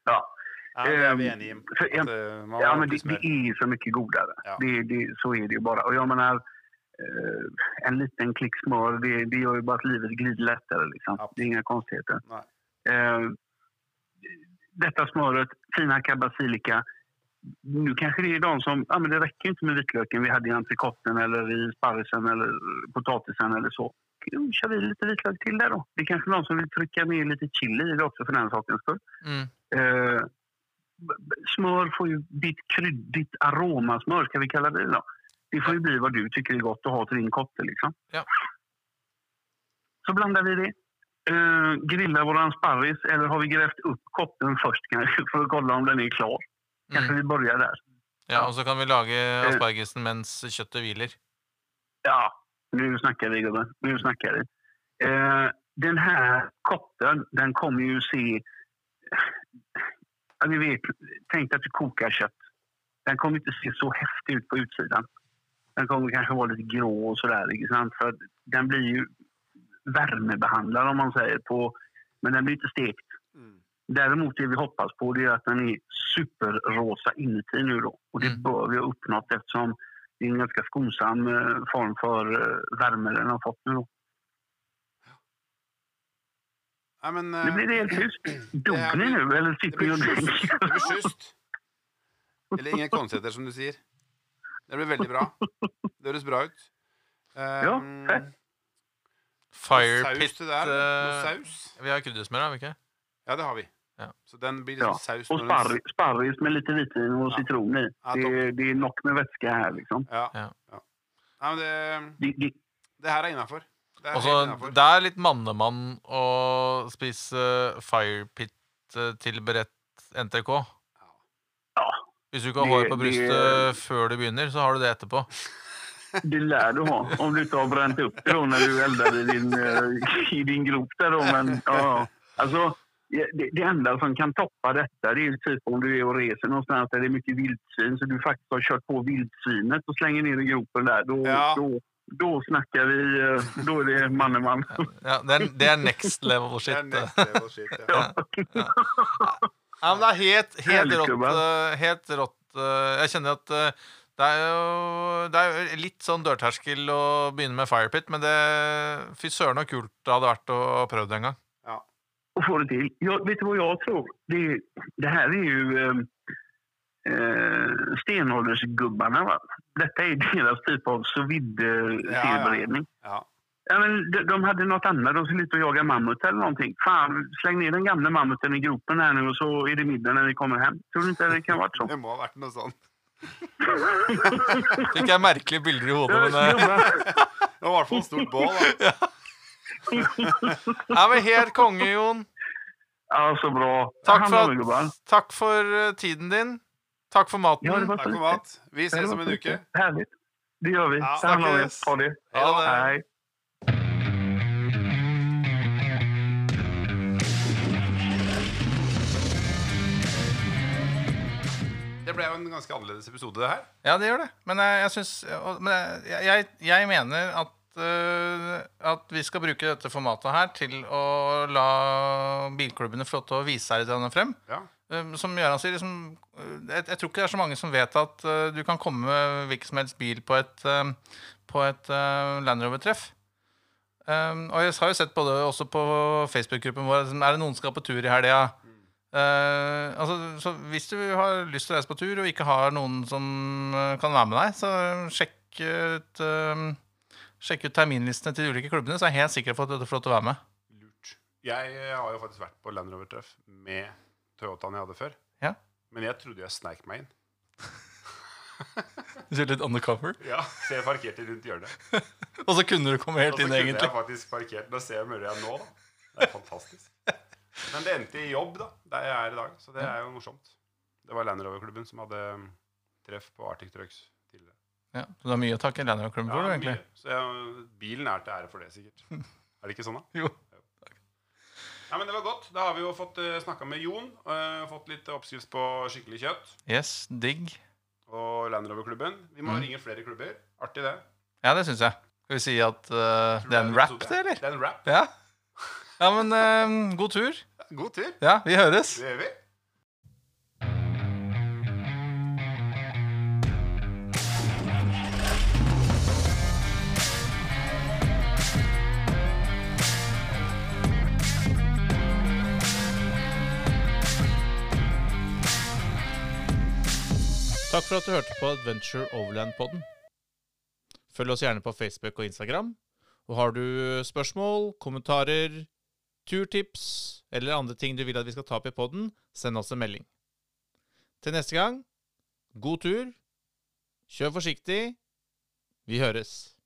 Ja, Ja, det er vi Eh, enige i. ja men det, det är så mycket godare. Ja. Det, det, så är det ju bara. Och jag menar, en liten klick smör, det, det gör ju bara att livet glider lättare. Liksom. Ja. Det är inga konstigheter. Eh, detta smöret, finhackad basilika. Nu kanske det är de som, ja men det räcker inte med vitlöken vi hade i entrecoten eller i sparrisen eller potatisen eller så. Jo, kör vi lite vitlök till där då. Det är kanske någon som vill trycka ner lite chili i det också för den sakens skull. Mm. Eh, smör får ju ditt kryddigt aromasmör, ska vi kalla det då. Det får ju bli vad du tycker är gott att ha till din kotte liksom. Ja. Så blandar vi det. Uh, grillar våran sparris eller har vi grävt upp kotten först kanske för att kolla om den är klar. Kanske Mm. vi börjar där. Ja, og så kan vi lage aspargesen mens kjøttet hviler. Ja, nu snackar vi gubben. Nu snackar vi. Uh, den här kotten, den kommer ju se... Ja, ni vet, tänk att du kokar kött. Den kommer inte se så häftig ut på utsidan. Den kommer kanske vara lite grå och sådär. För den blir ju värmebehandlad om man säger. på Men den blir inte stekt. Mm. Däremot det vi hoppas på det är att den är superrosa inuti nu då. Och det Mm. bör vi ha uppnått eftersom det är en ganska skonsam eh, form för eh, värme den har fått nu då. Ja, men eh, Nu blir det helt tyst. [CLEARS THROAT] Dog ni nu eller sitter ni och dricker? Det blir schysst. Eller inga konstigheter, som du sier. Det blir veldig bra. [LAUGHS] Det høres bra ut. Um, Ja, fett. Fire pit. Noe eh, saus? Vi har kryddersmør, har vi ikke? Ja, det har vi. Ja. Så den blir Ja, liksom saus Og sparris, sparris med litt hvitvin og Ja. citron i. Ja, Det, är- det er nok med væske her, liksom. Ja. Ja. ja. Nei, men det, Det, her er innafor. Det er det er litt mannemann å spise fire pit eh, til beredt NTK. ja, Hvis du ikke har Det- hår på det- brystet før du begynner, så har du det etterpå. det lär du ha. Om du ikke har brent opp det når när du eldar i din, eh, i din grop Der, då. Men, ja, altså, det, det enda som kan toppe dette, det er typ om du er og reser sted der det er mye vildsvin så du faktisk har kjørt på vildsvinet og slenger ned i gropen der. Da, Ja. då, då snackar vi, eh, då är det mann. Ja, det, er, det er next level shit. Det er next level shit, ja. [LAUGHS] Ja. Ja, men det er helt, helt rått. Eh, Helt rått. eh, Jeg kjenner at eh, det er jo det er jo litt sånn dørterskel å begynne med Firepit, men det Fy søren så kult det hadde vært å prøve det en gang. Ja. Og få det til. Ja, vet du hva jeg tror? Det, det her er jo eh, stenåldersgubbarna. Va? Dette er [LAUGHS] deres type av sous tilberedning. Ja, ja. ja. Ja, men de, de hade något annat. De skulle ut och jaga mammut eller någonting. Fan, släng ner den gamla mammuten i gropen här nu och så är det middag när vi kommer hem. Tror du inte det kan vara så? Det må ha vært noe sånt. [LAUGHS] Fikk jeg merkelige bilder i hodet, men eh, [LAUGHS] Det var i hvert fall en stort bål. Da. Ja, men helt konge, Jon. ja, så bra. Takk for, at, takk for eh, tiden din. Takk for maten. Ja, Takk for mat. Vi ses om en uke. Herlig. Härligt. Det gör vi. Ja, snackes. Ha det. Ha det. Ble jo en ganske annerledes episode, det her. Ja, det gjør det. Men jeg, jeg syns Men jeg, jeg, jeg mener at uh, at vi skal bruke dette formatet her til å la bilklubbene få lov til å vise seg litt frem. Ja. Um, Som Gøran sier, liksom, jeg, jeg tror ikke det er så mange som vet at uh, du kan komme med hvilken som helst bil på et, uh, på et uh, Land Rover-treff. Um, og jeg har jo sett på det også på Facebook-gruppen vår liksom, Er det noen som skal på tur i helga? Eh, altså, så hvis du har lyst til å reise på tur og ikke har noen som uh, kan være med deg, så sjekk ut, uh, sjekk ut terminlistene til de ulike klubbene, så er jeg helt sikker på at du får lov til å være med. Lurt. Jeg eh, har jo faktisk vært på Land Rover-treff med Toyotaen jeg hadde før. Ja. Men jeg trodde jeg sneik meg inn. [LAUGHS] Du ser litt undercover. Ja, Så jeg parkerte rundt hjørnet. [LAUGHS] Og så kunne du komme helt inn, egentlig? Og så kunne jeg faktisk parkert. Nå ser jeg mulig jeg nå, da. Det er fantastisk. Men det endte i jobb, da, der jeg er i dag. Så det er jo morsomt. Det var Land Rover-klubben som hadde um, treff på Arctic Trucks tidligere. Ja, så du har mye å takke Land Rover-klubben for, du, egentlig. mye. Så jeg, bilen er til ære for det, sikkert. [LAUGHS] Er det ikke sånn, da? Jo. Ja, men Det var godt. Da har vi jo fått uh, snakka med Jon. Uh, fått litt oppskrift på skikkelig kjøtt. Yes, digg. Og Land Rover-klubben. Vi må Mm. ringe flere klubber. Artig, det. Ja, det syns jeg. Skal vi si at uh, det er en rap, det, eller? Det er en rap. Ja. Ja, men eh, god tur. God tur. Ja, vi høres. Det gjør vi. Takk for at du hørte på Adventure Overland-podden. Følg oss gjerne på Facebook og Instagram. Og har du spørsmål, kommentarer, turtips eller andre ting du vil at vi skal ta opp i podden, send oss en melding. Til neste gang, god tur, kjør forsiktig, vi høres.